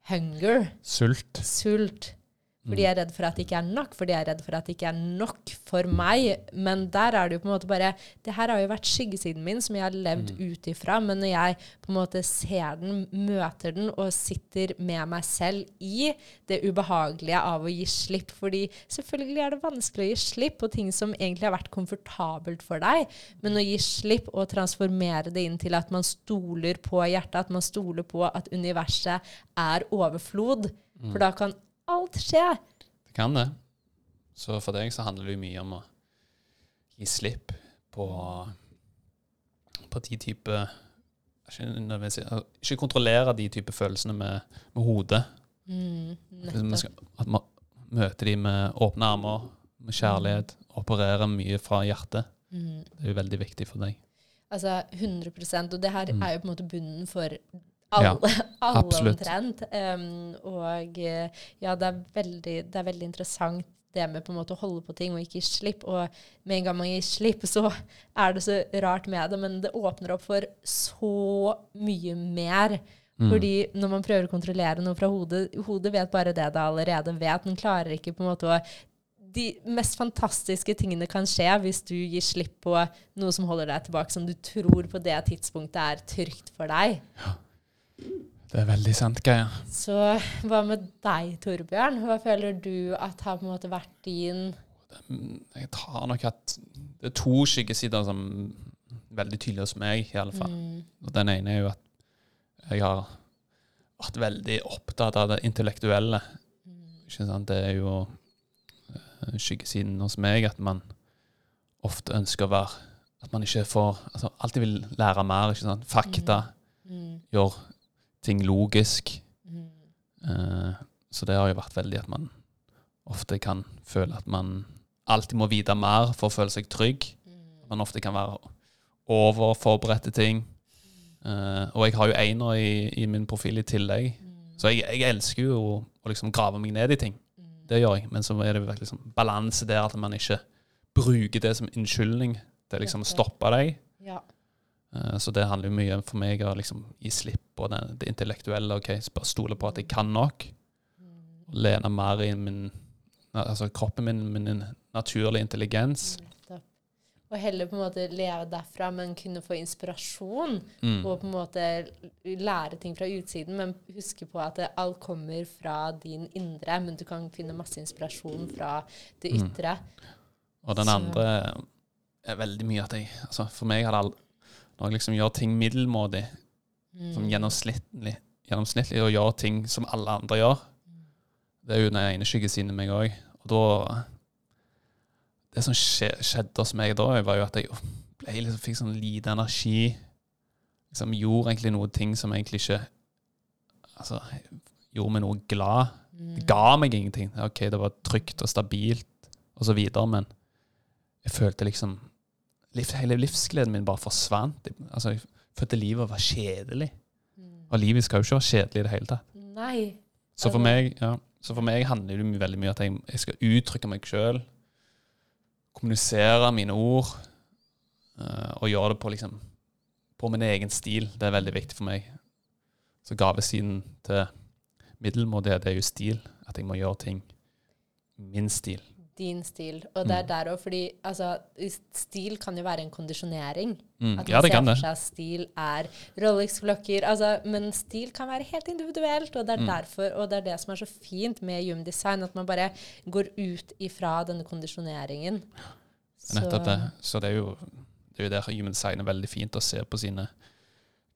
Speaker 2: hunger,
Speaker 1: Sult.
Speaker 2: sult. Fordi jeg er redd for at det ikke er nok, fordi jeg er redd for at det ikke er nok for meg. Men der er det jo på en måte bare Det her har jo vært skyggesiden min, som jeg har levd
Speaker 1: Mm.
Speaker 2: ut ifra. Men når jeg på en måte ser den, møter den og sitter med meg selv i det ubehagelige av å gi slipp Fordi selvfølgelig er det vanskelig å gi slipp på ting som egentlig har vært komfortabelt for deg. Men å gi slipp og transformere det inn til at man stoler på hjertet, at man stoler på at universet er overflod.
Speaker 1: Mm.
Speaker 2: For da kan alt skje.
Speaker 1: Det kan det. Så for deg så handler det jo mye om å gi slipp på, på de type ikke, ikke kontrollere de type følelsene med, med hodet.
Speaker 2: Mm,
Speaker 1: man skal, at man møter de med åpne armer, med kjærlighet, opererer mye fra hjertet.
Speaker 2: Mm.
Speaker 1: Det er jo veldig viktig for deg.
Speaker 2: Altså 100% Og det her
Speaker 1: Mm.
Speaker 2: er jo på en måte bunnen for
Speaker 1: Ja,
Speaker 2: alle, alle omtrent. Um, og eh, ja, det er, veldig, det er veldig interessant det med på en måte å holde på ting og ikke gi slipp. Og med en gang man gir slipp, så er det så rart med det, men det åpner opp for så mye mer.
Speaker 1: Mm.
Speaker 2: Fordi når man prøver å kontrollere noe fra hodet Hodet vet bare det det allerede vet. Den klarer ikke på en måte å De mest fantastiske tingene kan skje hvis du gir slipp på noe som holder deg tilbake, som du tror på det tidspunktet er trygt for deg.
Speaker 1: Det er veldig sant, Geir.
Speaker 2: Så hva med deg, Torbjørn? Hva føler du at har på en måte vært din
Speaker 1: Mm, Jeg tar nok at det er to skyggesider som er veldig tydelige hos meg, i alle fall.
Speaker 2: mm,
Speaker 1: Og den ene er jo at jeg har vært veldig opptatt av det intellektuelle.
Speaker 2: mm,
Speaker 1: Ikke sant? Det er jo eh, skyggesiden hos meg at man ofte ønsker å være At man ikke får altså Alltid vil lære mer. ikke sant? Fakta.
Speaker 2: mm,
Speaker 1: Gjør ting logisk.
Speaker 2: mm,
Speaker 1: Eh, så det har jo vært veldig at man ofte kan føle at man alltid må vite mer for å føle seg trygg.
Speaker 2: mm,
Speaker 1: man ofte kan være overforberedt til ting. Eh, og jeg har jo einer i, i min profil i tillegg.
Speaker 2: mm,
Speaker 1: Så jeg, jeg elsker jo å, å liksom grave meg ned i ting.
Speaker 2: mm.
Speaker 1: Det gjør jeg. Men så er det virkelig liksom balanse der at man ikke bruker det som unnskyldning til liksom å stoppe deg.
Speaker 2: Ja.
Speaker 1: Eh, så det handler jo mye for meg å liksom gi slipp på det, det intellektuelle. ok, Bare stole på at jeg kan nok.
Speaker 2: Mm,
Speaker 1: lene mer i min Altså kroppen min, min naturlige intelligens.
Speaker 2: nettopp. Og heller på en måte leve derfra, men kunne få inspirasjon.
Speaker 1: Mm.
Speaker 2: Og på en måte lære ting fra utsiden, men huske på at alt kommer fra din indre. Men du kan finne masse inspirasjon fra det
Speaker 1: Mm. Og den
Speaker 2: Så-
Speaker 1: andre er veldig mye at jeg altså For meg har det aldri Når jeg liksom gjør ting middelmådig,
Speaker 2: Mm.
Speaker 1: som gjennomsnittlig, gjennomsnittlig og gjør ting som alle andre gjør, det er jo den ene skyggesiden meg òg. Og da Det som skjedde hos meg da, var jo at jeg liksom, fikk sånn lite energi. Liksom gjorde egentlig noen ting som egentlig ikke Altså gjorde meg noe glad. Det ga meg ingenting. Ok, det var trygt og stabilt og så videre, men jeg følte liksom liv, Hele livsgleden min bare forsvant. Altså, jeg følte livet var kjedelig. Og livet skal jo ikke være kjedelig i det hele tatt.
Speaker 2: Nei.
Speaker 1: Så for meg, ja, så for meg handler det veldig mye om at jeg, jeg skal uttrykke meg sjøl. Kommunisere mine ord. uh, og gjøre det på, liksom, på min egen stil. Det er veldig viktig for meg. Så gavesiden til middelmådighet er jo stil. At jeg må gjøre ting min stil.
Speaker 2: Din stil. Og det er
Speaker 1: Mm.
Speaker 2: der òg, fordi altså, stil kan jo være en kondisjonering.
Speaker 1: Mm.
Speaker 2: At
Speaker 1: Ja,
Speaker 2: man
Speaker 1: det
Speaker 2: ser for seg at stil er Rolex-klokker. Altså, men stil kan være helt individuelt, og det er
Speaker 1: Mm.
Speaker 2: derfor, og det er det som er så fint med Human Design, at man bare går ut ifra denne kondisjoneringen.
Speaker 1: Nettopp det. Så det er jo det er jo der human design er veldig fint å se på sine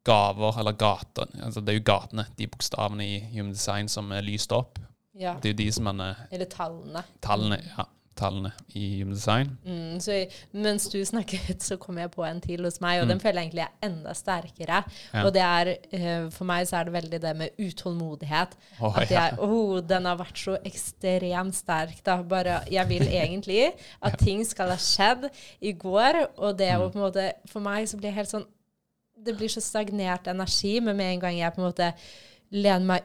Speaker 1: gaver, eller gater. Altså, det er jo gatene, de bokstavene i human design som er lyst opp.
Speaker 2: Ja.
Speaker 1: Det er jo de som man er
Speaker 2: Eller tallene.
Speaker 1: Tallene, ja, tallene i human design.
Speaker 2: Mm, så mens du snakket, så kom jeg på en til hos meg, og
Speaker 1: Mm.
Speaker 2: den føler jeg egentlig er enda sterkere.
Speaker 1: Ja.
Speaker 2: Og det er, eh, for meg så er det veldig det med utålmodighet.
Speaker 1: Oh,
Speaker 2: At
Speaker 1: ja.
Speaker 2: oh, den har vært så ekstremt sterk. Da. Bare, jeg vil egentlig at ting skal ha skjedd i går, og det å
Speaker 1: Mm.
Speaker 2: på en måte For meg så blir det helt sånn Det blir så stagnert energi, men med en gang jeg på en måte lener meg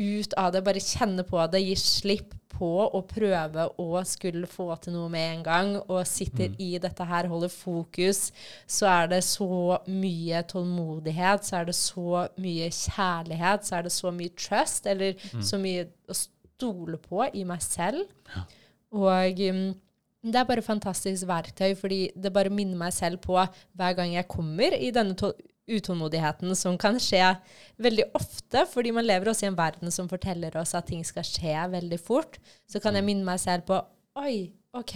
Speaker 2: ut av det, bare kjenne på det, gir slipp på å prøve å skulle få til noe med en gang, og sitter
Speaker 1: Mm.
Speaker 2: i dette her, holder fokus, så er det så mye tålmodighet, så er det så mye kjærlighet, så er det så mye trust, eller så mye å stole på i meg selv. Og um, det er bare fantastisk verktøy, fordi det bare minner meg selv på hver gang jeg kommer i denne tål- utålmodigheten, som kan skje veldig ofte, fordi man lever også i en verden som forteller oss at ting skal skje veldig fort. Så kan jeg minne meg selv på Oi, OK,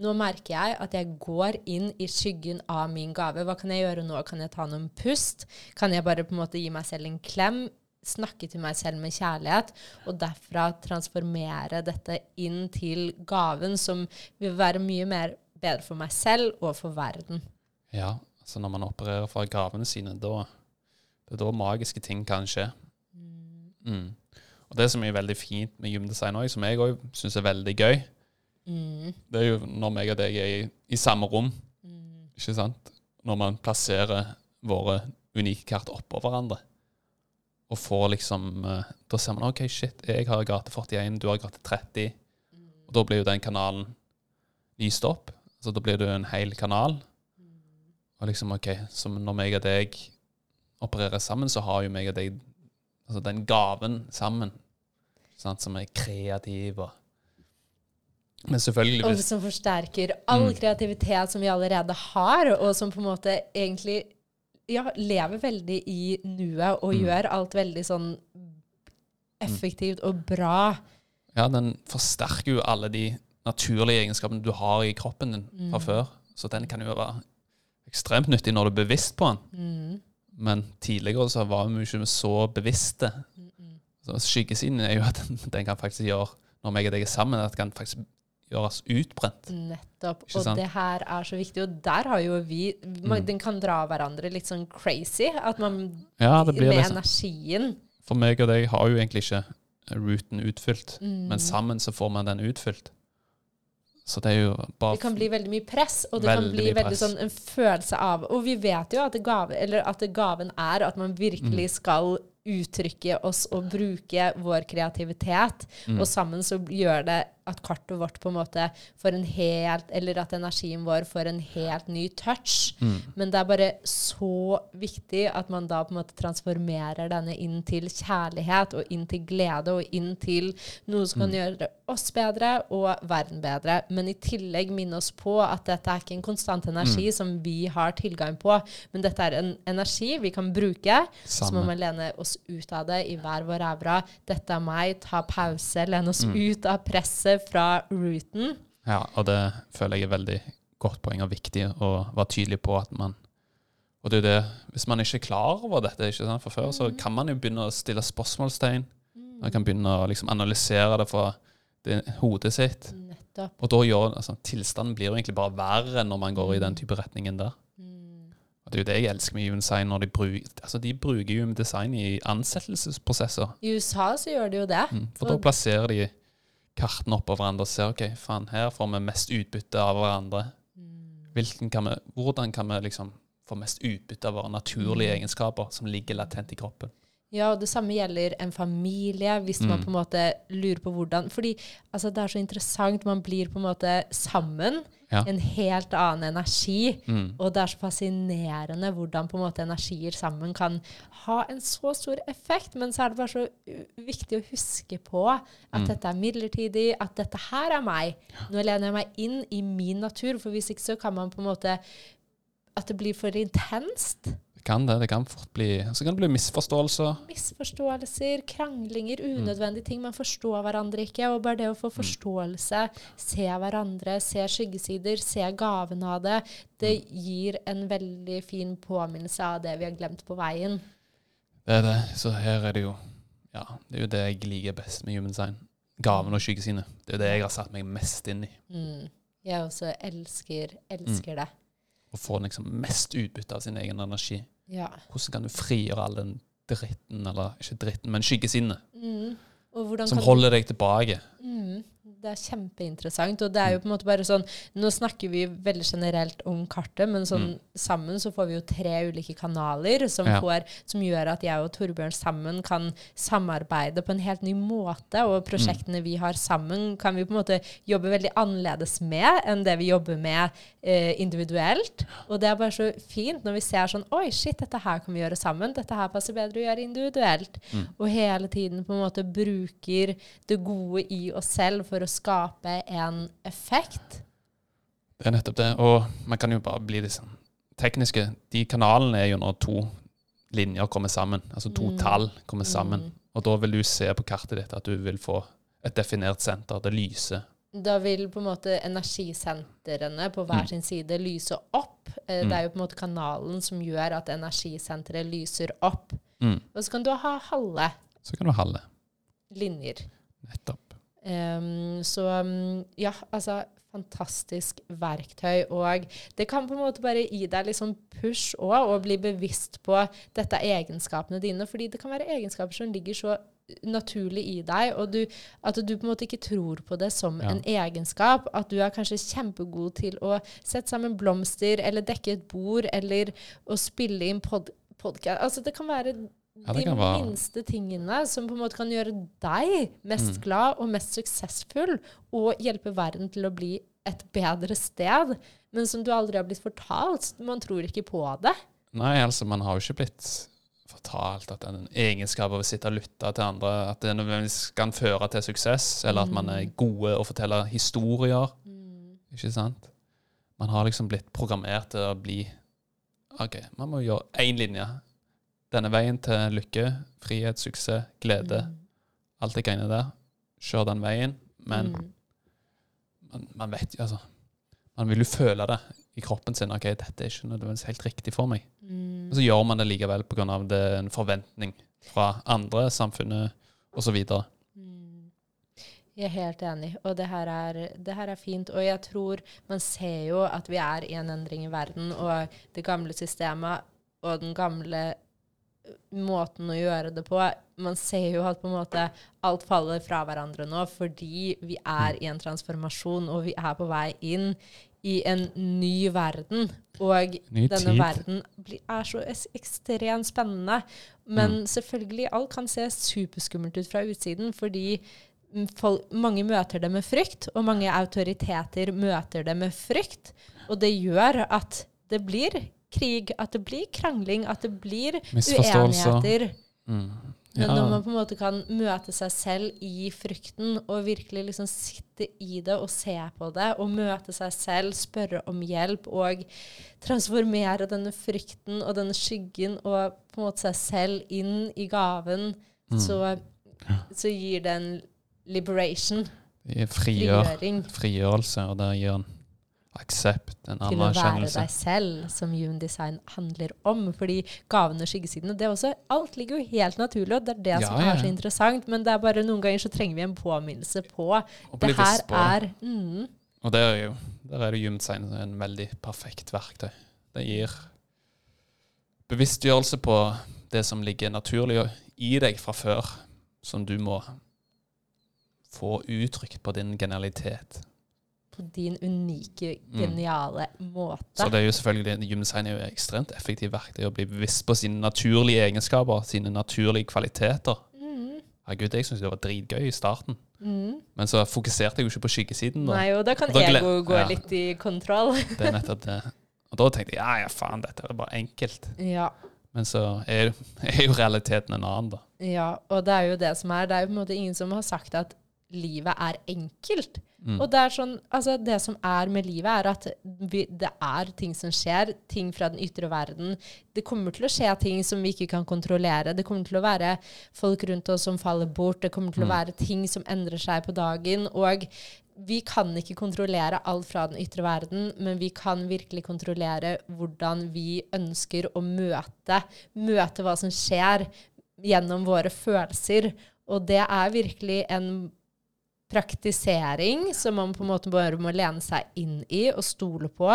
Speaker 2: nå merker jeg at jeg går inn i skyggen av min gave. Hva kan jeg gjøre nå? Kan jeg ta noen pust? Kan jeg bare på en måte gi meg selv en klem? Snakke til meg selv med kjærlighet, og derfra transformere dette inn til gaven, som vil være mye mer bedre for meg selv og for verden.
Speaker 1: ja, altså når man opererer fra gravene sine, da, det er da magiske ting kan skje. Mm. Og det som er veldig fint med gymdesign òg, som jeg òg syns er veldig gøy,
Speaker 2: Mm.
Speaker 1: det er jo når meg og deg er i, i samme rom,
Speaker 2: Mm.
Speaker 1: ikke sant? Når man plasserer våre unike kart oppå hverandre. Og får liksom eh, Da ser man OK, shit, jeg har gate 41, du har gate 30. Og da blir jo den kanalen lyst opp. Så da blir det en hel kanal. Og liksom, OK, så når meg og deg opererer sammen, så har jo meg og deg altså den gaven sammen, sant, som er kreativ og Men selvfølgelig
Speaker 2: Og som forsterker all
Speaker 1: Mm.
Speaker 2: kreativitet som vi allerede har, og som på en måte egentlig ja, lever veldig i nuet og
Speaker 1: Mm.
Speaker 2: gjør alt veldig sånn effektivt og bra.
Speaker 1: Ja, den forsterker jo alle de naturlige egenskapene du har i kroppen din fra
Speaker 2: Mm.
Speaker 1: før. Så den kan jo være ekstremt nyttig når du er bevisst på den.
Speaker 2: Mm.
Speaker 1: Men tidligere så var vi ikke så bevisste. Så Skyggesiden er jo at den, den kan faktisk gjøre, når meg og deg er sammen, at den kan faktisk gjøres utbrent.
Speaker 2: Nettopp.
Speaker 1: Ikke
Speaker 2: Og
Speaker 1: sant?
Speaker 2: det her er så viktig. Og der har jo vi man,
Speaker 1: Mm.
Speaker 2: Den kan dra hverandre litt sånn crazy. At man
Speaker 1: Ja, det blir
Speaker 2: Med
Speaker 1: liksom
Speaker 2: energien.
Speaker 1: For meg og deg har jo egentlig ikke rooten utfylt,
Speaker 2: Mm.
Speaker 1: men sammen så får man den utfylt. Så det er jo bare
Speaker 2: Det kan bli veldig mye press, og det
Speaker 1: Veldig
Speaker 2: kan bli veldig sånn en følelse av Og vi vet jo at, det gave, eller at det gaven er at man virkelig
Speaker 1: Mm.
Speaker 2: skal uttrykke oss og bruke vår kreativitet.
Speaker 1: Mm.
Speaker 2: Og sammen så gjør det at kartet vårt på en måte får en helt Eller at energien vår får en helt ny touch.
Speaker 1: Mm.
Speaker 2: Men det er bare så viktig at man da på en måte transformerer denne inn til kjærlighet og inn til glede og inn til noe som kan
Speaker 1: Mm.
Speaker 2: gjøre oss bedre og verden bedre. Men i tillegg minne oss på at dette er ikke en konstant energi
Speaker 1: Mm.
Speaker 2: som vi har tilgang på, men dette er en energi vi kan bruke. Så må
Speaker 1: Samme.
Speaker 2: man lene oss ut av det i hver vår evra. Dette er meg, ta pause, lene oss
Speaker 1: Mm.
Speaker 2: ut av presset fra rooten.
Speaker 1: Ja, og det føler jeg er veldig godt poeng og viktig å være tydelig på at man Og det er det, hvis man ikke er klar over dette ikke sant, fra før, så
Speaker 2: Mm.
Speaker 1: kan man jo begynne å stille spørsmålstegn. Man kan begynne å liksom analysere det fra det, hodet sitt.
Speaker 2: Nettopp.
Speaker 1: Og da gjør altså, tilstanden blir jo egentlig bare verre når man går i
Speaker 2: Mm.
Speaker 1: den type retningen der. Og det er jo det jeg elsker med Human Design. når De bruker, altså de bruker Human Design i ansettelsesprosesser.
Speaker 2: I USA så gjør de jo det.
Speaker 1: Mm. For da plasserer de kartene oppå hverandre og ser ok, faen, her får vi mest utbytte av hverandre. Hvilken kan vi, hvordan kan vi liksom få mest utbytte av våre naturlige egenskaper som ligger latent i kroppen?
Speaker 2: Ja, og det samme gjelder en familie, hvis man
Speaker 1: Mm.
Speaker 2: på en måte lurer på hvordan Fordi altså, det er så interessant. Man blir på en måte sammen.
Speaker 1: Ja.
Speaker 2: En helt annen energi.
Speaker 1: Mm.
Speaker 2: Og det er så fascinerende hvordan på en måte energier sammen kan ha en så stor effekt. Men så er det bare så viktig å huske på at
Speaker 1: Mm.
Speaker 2: dette er midlertidig, at dette her er meg. Nå lener jeg meg inn i min natur, for hvis ikke så kan man på en måte At det blir for intenst.
Speaker 1: Kan det. Det kan fort bli Så kan det bli misforståelser.
Speaker 2: Misforståelser, kranglinger, unødvendige ting. Man forstår hverandre ikke. Og bare det å få forståelse, se hverandre, se skyggesider, se gaven av det, det gir en veldig fin påminnelse av det vi har glemt på veien.
Speaker 1: Det er det. Så her er det jo Ja, det er jo det jeg liker best med Human Design. Gaven og skyggesynet. Det er jo det jeg har satt meg mest inn i.
Speaker 2: Mm. Jeg også elsker, elsker det.
Speaker 1: Å få liksom mest utbytte av sin egen energi.
Speaker 2: Ja.
Speaker 1: Hvordan kan du frigjøre all den dritten, eller ikke dritten, men skyggesinnet,
Speaker 2: Mm.
Speaker 1: Som holder deg tilbake?
Speaker 2: Mm, det er kjempeinteressant. Og det er jo på en måte bare sånn Nå snakker vi veldig generelt om kartet, men sånn sammen så får vi jo tre ulike kanaler som,
Speaker 1: Ja.
Speaker 2: får, som gjør at jeg og Torbjørn sammen kan samarbeide på en helt ny måte. Og prosjektene vi har sammen, kan vi på en måte jobbe veldig annerledes med enn det vi jobber med eh, individuelt. Og det er bare så fint når vi ser sånn Oi, shit, dette her kan vi gjøre sammen. Dette her passer bedre å gjøre individuelt. Og hele tiden på en måte bruker det gode i oss selv for å skape en effekt.
Speaker 1: Det er nettopp det. Og man kan jo bare bli litt sånn tekniske. De kanalene er jo når to linjer kommer sammen. Altså to
Speaker 2: Mm.
Speaker 1: tall kommer sammen.
Speaker 2: Mm.
Speaker 1: Og da vil du se på kartet ditt at du vil få et definert senter. Det lyser.
Speaker 2: Da vil på en måte energisentrene på hver
Speaker 1: Mm.
Speaker 2: sin side lyse opp. Eh,
Speaker 1: Mm.
Speaker 2: Det er jo på en måte kanalen som gjør at energisenteret lyser opp.
Speaker 1: Mm.
Speaker 2: Og så kan du ha halve
Speaker 1: Så kan du ha halve.
Speaker 2: linjer.
Speaker 1: Nettopp.
Speaker 2: Ehm, så um, ja, altså fantastisk verktøy. Og det kan på en måte bare gi deg sånn push òg, og bli bevisst på dette er egenskapene dine. Fordi det kan være egenskaper som ligger så naturlig i deg, og du, at du på en måte ikke tror på det som
Speaker 1: Ja.
Speaker 2: en egenskap. At du er kanskje kjempegod til å sette sammen blomster, eller dekke et bord, eller å spille inn pod podkast. Altså, det kan være
Speaker 1: Ja,
Speaker 2: de
Speaker 1: være-
Speaker 2: minste tingene som på en måte kan gjøre deg mest
Speaker 1: Mm.
Speaker 2: glad og mest suksessfull, og hjelpe verden til å bli et bedre sted, men som du aldri har blitt fortalt. Man tror ikke på det.
Speaker 1: Nei, altså, man har jo ikke blitt fortalt at en egenskap av å sitte og lytte til andre, at det nødvendigvis kan føre til suksess, eller at man er gode å fortelle historier. Ikke sant? Man har liksom blitt programmert til å bli OK, man må gjøre én linje. Denne veien til lykke, frihet, suksess, glede, alt det greiene der. Kjør den veien. Men
Speaker 2: Mm.
Speaker 1: man, man vet jo, altså Man vil jo føle det i kroppen sin. OK, dette er ikke nødvendigvis helt riktig for meg.
Speaker 2: Mm.
Speaker 1: Og så gjør man det likevel pga. det er en forventning fra andre, samfunnet osv.
Speaker 2: Mm. Jeg er helt enig, og det her, er, det her er fint. Og jeg tror man ser jo at vi er i en endring i verden, og det gamle systemet og den gamle måten å gjøre det på Man ser jo at på en måte alt faller fra hverandre nå fordi vi er i en transformasjon, og vi er på vei inn i en ny verden. Og
Speaker 1: Ny
Speaker 2: denne
Speaker 1: tid.
Speaker 2: verden er så ekstremt spennende. Men selvfølgelig, alt kan se superskummelt ut fra utsiden, fordi mm, folk, mange møter det med frykt, og mange autoriteter møter det med frykt. Og det gjør at det blir krig, at det blir krangling, at det blir uenigheter.
Speaker 1: Mm.
Speaker 2: Men når man på en måte kan møte seg selv i frykten, og virkelig liksom sitte i det og se på det, og møte seg selv, spørre om hjelp, og transformere denne frykten og denne skyggen og på en måte seg selv inn i gaven,
Speaker 1: Mm.
Speaker 2: så, så gir det en liberation,
Speaker 1: er frigjør, frigjørelse, og det gir en aksept, en
Speaker 2: til å være deg selv, som Human Design handler om. Fordi gavene og skyggesidene, det er også, alt ligger jo helt naturlig, og det er det
Speaker 1: Ja,
Speaker 2: som
Speaker 1: ja.
Speaker 2: er så interessant. Men det er bare noen ganger så trenger vi en påminnelse på det her
Speaker 1: på
Speaker 2: er mm,
Speaker 1: Og der er jo der er det Human Design en veldig perfekt verktøy. Det gir bevisstgjørelse på det som ligger naturlig i deg fra før, som du må få uttrykt på din genialitet.
Speaker 2: På din unike,
Speaker 1: Mm.
Speaker 2: geniale måte.
Speaker 1: Så det er jo selvfølgelig, Gymdesign er jo et ekstremt effektivt verktøy å bli bevisst på sine naturlige egenskaper, sine naturlige kvaliteter.
Speaker 2: Mm.
Speaker 1: Herregud, jeg syntes det var dritgøy i starten.
Speaker 2: Mm.
Speaker 1: Men så fokuserte jeg jo ikke på skyggesiden. da.
Speaker 2: Nei, og da kan
Speaker 1: Da
Speaker 2: ego gå
Speaker 1: ja.
Speaker 2: litt i kontroll.
Speaker 1: Det er nettopp det. Og da tenkte jeg ja, ja, faen, dette er bare enkelt.
Speaker 2: ja.
Speaker 1: Men så er, er jo realiteten en annen, da.
Speaker 2: ja, og det er jo det som er. Det er jo på en måte ingen som har sagt at livet er enkelt.
Speaker 1: Mm.
Speaker 2: Og det er sånn, altså det som er med livet, er at vi, det er ting som skjer, ting fra den ytre verden. Det kommer til å skje ting som vi ikke kan kontrollere. Det kommer til å være folk rundt oss som faller bort. Det kommer til å
Speaker 1: Mm.
Speaker 2: være ting som endrer seg på dagen. Og vi kan ikke kontrollere alt fra den ytre verden, men vi kan virkelig kontrollere hvordan vi ønsker å møte, møte hva som skjer gjennom våre følelser. Og det er virkelig en praktisering som man på en måte bare må lene seg inn i og stole på.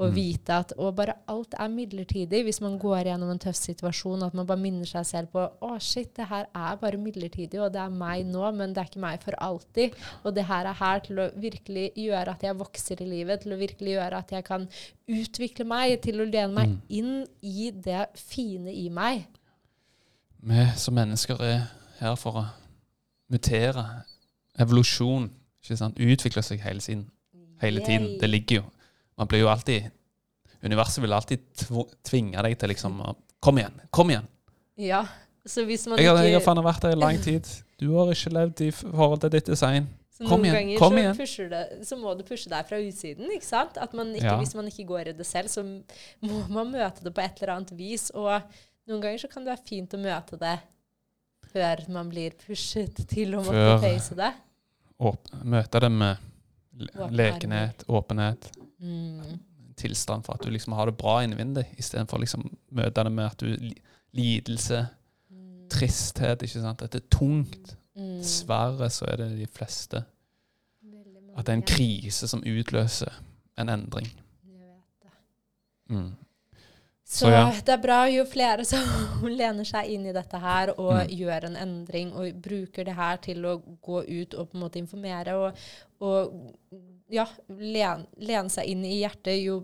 Speaker 2: Og
Speaker 1: Mm.
Speaker 2: vite at og bare alt er midlertidig. Hvis man går gjennom en tøff situasjon, at man bare minner seg selv på å shit, det her er bare midlertidig, og det er meg nå, men det er ikke meg for alltid. Og det her er her til å virkelig gjøre at jeg vokser i livet, til å virkelig gjøre at jeg kan utvikle meg, til å lene meg
Speaker 1: Mm.
Speaker 2: inn i det fine i meg.
Speaker 1: Vi som mennesker er her for å mutere. Evolusjon. ikke sant? utvikler seg hele tiden. Hele tiden. Det ligger jo. Man blir jo alltid Universet vil alltid tvinge deg til liksom Kom igjen! Kom igjen!
Speaker 2: Ja, så hvis man
Speaker 1: Jeg ikke jeg har faen vært der i lang tid. Du har ikke levd i forhold til ditt design.
Speaker 2: Så
Speaker 1: Kom
Speaker 2: noen
Speaker 1: igjen, kom igjen.
Speaker 2: Så, det, så må du pushe deg fra utsiden. ikke sant? At man ikke,
Speaker 1: Ja.
Speaker 2: Hvis man ikke går i det selv, så må man møte det på et eller annet vis. Og noen ganger så kan det være fint å møte det før man blir pushet til å måtte face det.
Speaker 1: Møte det med le- lekenhet, åpenhet.
Speaker 2: Mm.
Speaker 1: Tilstand for at du liksom har det bra innvendig, istedenfor å liksom møte det med at du lidelse,
Speaker 2: Mm.
Speaker 1: tristhet. ikke sant? At det er tungt.
Speaker 2: Mm.
Speaker 1: Dessverre så er det de fleste. At det er en krise som utløser en endring.
Speaker 2: Jeg vet det.
Speaker 1: Mm.
Speaker 2: Så,
Speaker 1: Så ja.
Speaker 2: det er bra jo flere som lener seg inn i dette her og
Speaker 1: Mm.
Speaker 2: gjør en endring og bruker det her til å gå ut og på en måte informere og, og ja, len, lene seg inn i hjertet. Jo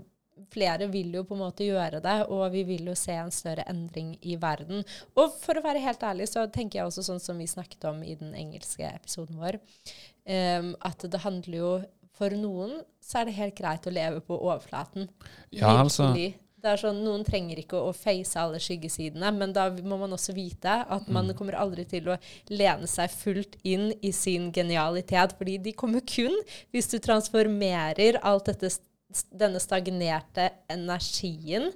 Speaker 2: flere vil jo på en måte gjøre det, og vi vil jo se en større endring i verden. Og for å være helt ærlig så tenker jeg også sånn som vi snakket om i den engelske episoden vår, um, at det handler jo For noen så er det helt greit å leve på overflaten.
Speaker 1: Ja, altså.
Speaker 2: Det er sånn, Noen trenger ikke å face alle skyggesidene, men da må man også vite at man
Speaker 1: Mm.
Speaker 2: kommer aldri til å lene seg fullt inn i sin genialitet, fordi de kommer kun hvis du transformerer alt dette, denne stagnerte energien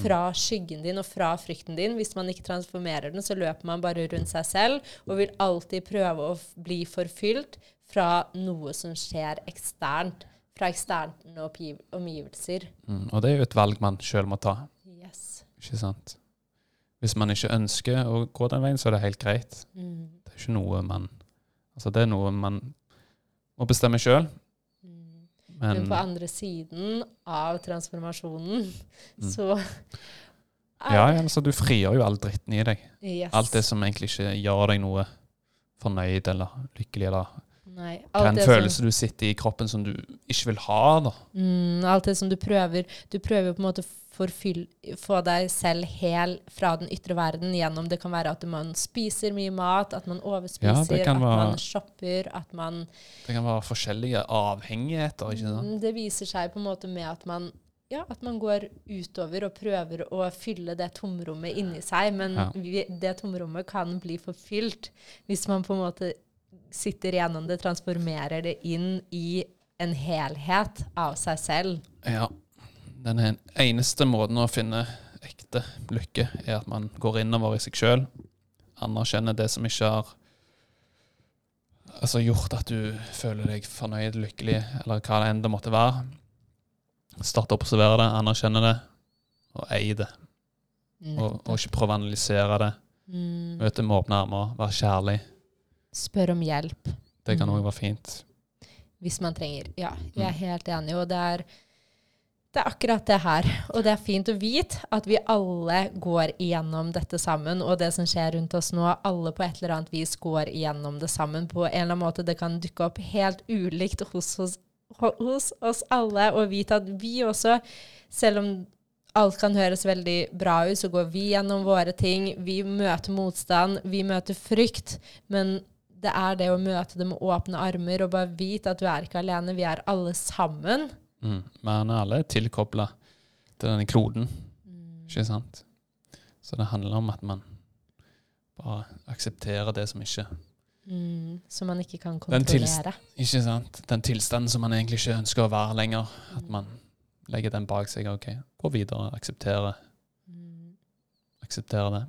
Speaker 2: fra skyggen din og fra frykten din. Hvis man ikke transformerer den, så løper man bare rundt seg selv og vil alltid prøve å bli forfylt fra noe som skjer eksternt. Fra eksterne omgivelser.
Speaker 1: Mm. Og det er jo et valg man sjøl må ta.
Speaker 2: Yes.
Speaker 1: ikke sant? Hvis man ikke ønsker å gå den veien, så er det helt greit.
Speaker 2: Mm.
Speaker 1: Det er ikke noe man Altså, det er noe man må bestemme sjøl.
Speaker 2: Mm.
Speaker 1: Men,
Speaker 2: Men på andre siden av transformasjonen,
Speaker 1: Mm.
Speaker 2: så
Speaker 1: ja, ja, altså, du frigjør jo all dritten i deg.
Speaker 2: yes.
Speaker 1: Alt det som egentlig ikke gjør deg noe fornøyd eller lykkelig, eller
Speaker 2: Nei,
Speaker 1: hva
Speaker 2: alt
Speaker 1: en
Speaker 2: det som-
Speaker 1: følelse du sitter i kroppen som du ikke vil ha, da.
Speaker 2: Mm, alt det som du prøver Du prøver på en måte forfyll, få deg selv hel fra den ytre verden gjennom Det kan være at man spiser mye mat, at man overspiser,
Speaker 1: ja,
Speaker 2: at
Speaker 1: være-
Speaker 2: man shopper, at man
Speaker 1: Det kan være forskjellige avhengigheter, ikke sant?
Speaker 2: Mm, Det viser seg på en måte med at man ja, at man går utover og prøver å fylle det tomrommet inni seg, men
Speaker 1: Ja.
Speaker 2: vi, det tomrommet kan bli forfylt hvis man på en måte sitter gjennom det, transformerer det inn i en helhet av seg selv.
Speaker 1: Ja. Den eneste måten å finne ekte lykke, er at man går innover i seg sjøl, anerkjenner det som ikke har altså gjort at du føler deg fornøyd, lykkelig, eller hva det enn det måtte være. Starte å observere det, anerkjenne det, og eie det. Og, og ikke prøve å analysere det.
Speaker 2: Mm.
Speaker 1: Møte med åpne armer, være kjærlig.
Speaker 2: Spør om hjelp
Speaker 1: Det kan
Speaker 2: Mm.
Speaker 1: òg være fint.
Speaker 2: hvis man trenger. Ja, jeg er
Speaker 1: Mm.
Speaker 2: helt enig. Og det er Det er akkurat det her. Og det er fint å vite at vi alle går igjennom dette sammen. Og det som skjer rundt oss nå, alle på et eller annet vis går igjennom det sammen. På en eller annen måte det kan dukke opp helt ulikt hos, hos, hos oss alle. Og vite at vi også, selv om alt kan høres veldig bra ut, så går vi gjennom våre ting. Vi møter motstand, vi møter frykt. Men det er det å møte det med åpne armer og bare vite at du er ikke alene. Vi er alle sammen.
Speaker 1: Mm. Men alle er tilkobla til denne kloden,
Speaker 2: Mm.
Speaker 1: ikke sant? Så det handler om at man bare aksepterer det som ikke
Speaker 2: Mm, som man ikke kan kontrollere.
Speaker 1: Ikke sant? Den tilstanden som man egentlig ikke ønsker å være lenger. At man legger den bak seg. OK, gå videre, akseptere,
Speaker 2: Mm.
Speaker 1: akseptere det.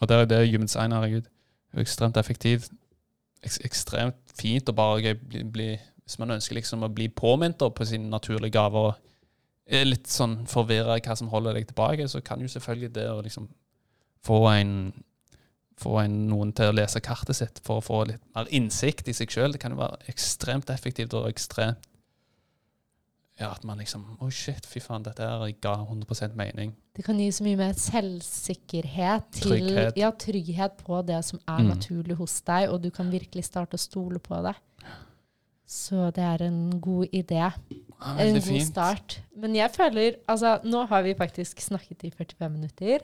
Speaker 1: Og det er det human Sign herregud. er jo Ekstremt effektivt. Eks ekstremt fint og bare bli, bli Hvis man ønsker liksom å bli påminnet på sine naturlige gaver og er litt sånn forvirra hva som holder deg tilbake, så kan jo selvfølgelig det å liksom få en få en, noen til å lese kartet sitt for å få litt mer innsikt i seg sjøl. Det kan jo være ekstremt effektivt og ekstremt Ja, at man liksom Oi, shit, fy faen, dette her ga 100% mening.
Speaker 2: Det kan gi så mye mer selvsikkerhet til
Speaker 1: Trygghet.
Speaker 2: Ja, trygghet på det som er
Speaker 1: Mm.
Speaker 2: naturlig hos deg, og du kan virkelig starte å stole på det. Så det er en god idé.
Speaker 1: Ah,
Speaker 2: En god
Speaker 1: fint.
Speaker 2: start. Men jeg føler Altså, nå har vi faktisk snakket i 45 minutter.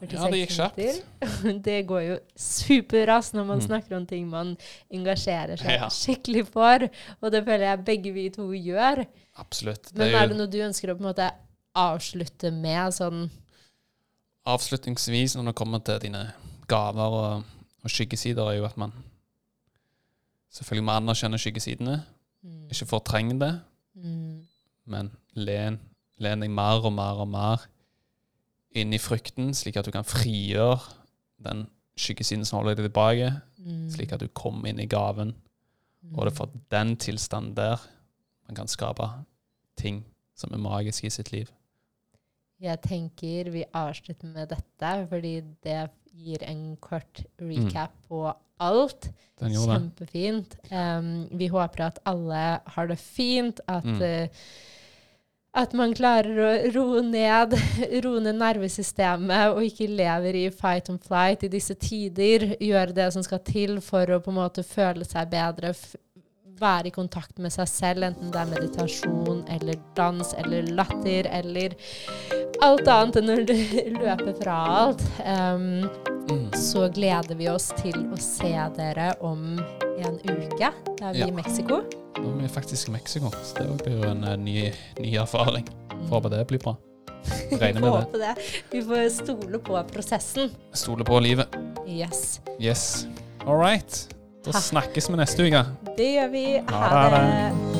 Speaker 2: 46
Speaker 1: Ja, det gikk kjapt.
Speaker 2: Det går jo superraskt når man
Speaker 1: Mm.
Speaker 2: snakker om ting man engasjerer seg
Speaker 1: Ja.
Speaker 2: skikkelig for. Og det føler jeg begge vi to gjør.
Speaker 1: Absolutt. Det
Speaker 2: Men
Speaker 1: er
Speaker 2: det noe du ønsker å på en måte avslutte med? Sånn
Speaker 1: avslutningsvis, når det kommer til dine gaver og, og skyggesider, er jo at man selvfølgelig må anerkjenne skyggesidene.
Speaker 2: mm,
Speaker 1: Ikke fortreng det,
Speaker 2: mm,
Speaker 1: men len, len deg mer og mer og mer inn i frykten, slik at du kan frigjøre den skyggesiden som holder deg tilbake,
Speaker 2: mm,
Speaker 1: slik at du kommer inn i gaven. Og det er for den tilstanden der man kan skape ting som er magiske i sitt liv.
Speaker 2: Jeg tenker vi avslutter med dette, fordi det gir en kort recap på alt. Kjempefint. Um, vi håper at alle har det fint, at,
Speaker 1: Mm.
Speaker 2: uh, at man klarer å roe ned, roe ned nervesystemet og ikke lever i fight and flight i disse tider. Gjøre det som skal til for å på en måte føle seg bedre. Være i kontakt med seg selv, enten det er meditasjon eller dans eller latter eller alt annet enn å løpe fra alt. um,
Speaker 1: Mm.
Speaker 2: så gleder vi oss til å se dere om en uke. Da er vi
Speaker 1: Ja.
Speaker 2: i Mexico.
Speaker 1: Nå er vi faktisk i Mexico, så det blir jo en eh, ny, ny erfaring. Får håpe det blir bra. Regner med det.
Speaker 2: det. Vi får stole på prosessen.
Speaker 1: Stole på livet.
Speaker 2: Yes.
Speaker 1: Yes. All right. Da snakkes vi neste uke.
Speaker 2: Det gjør vi.
Speaker 1: Ha
Speaker 2: det.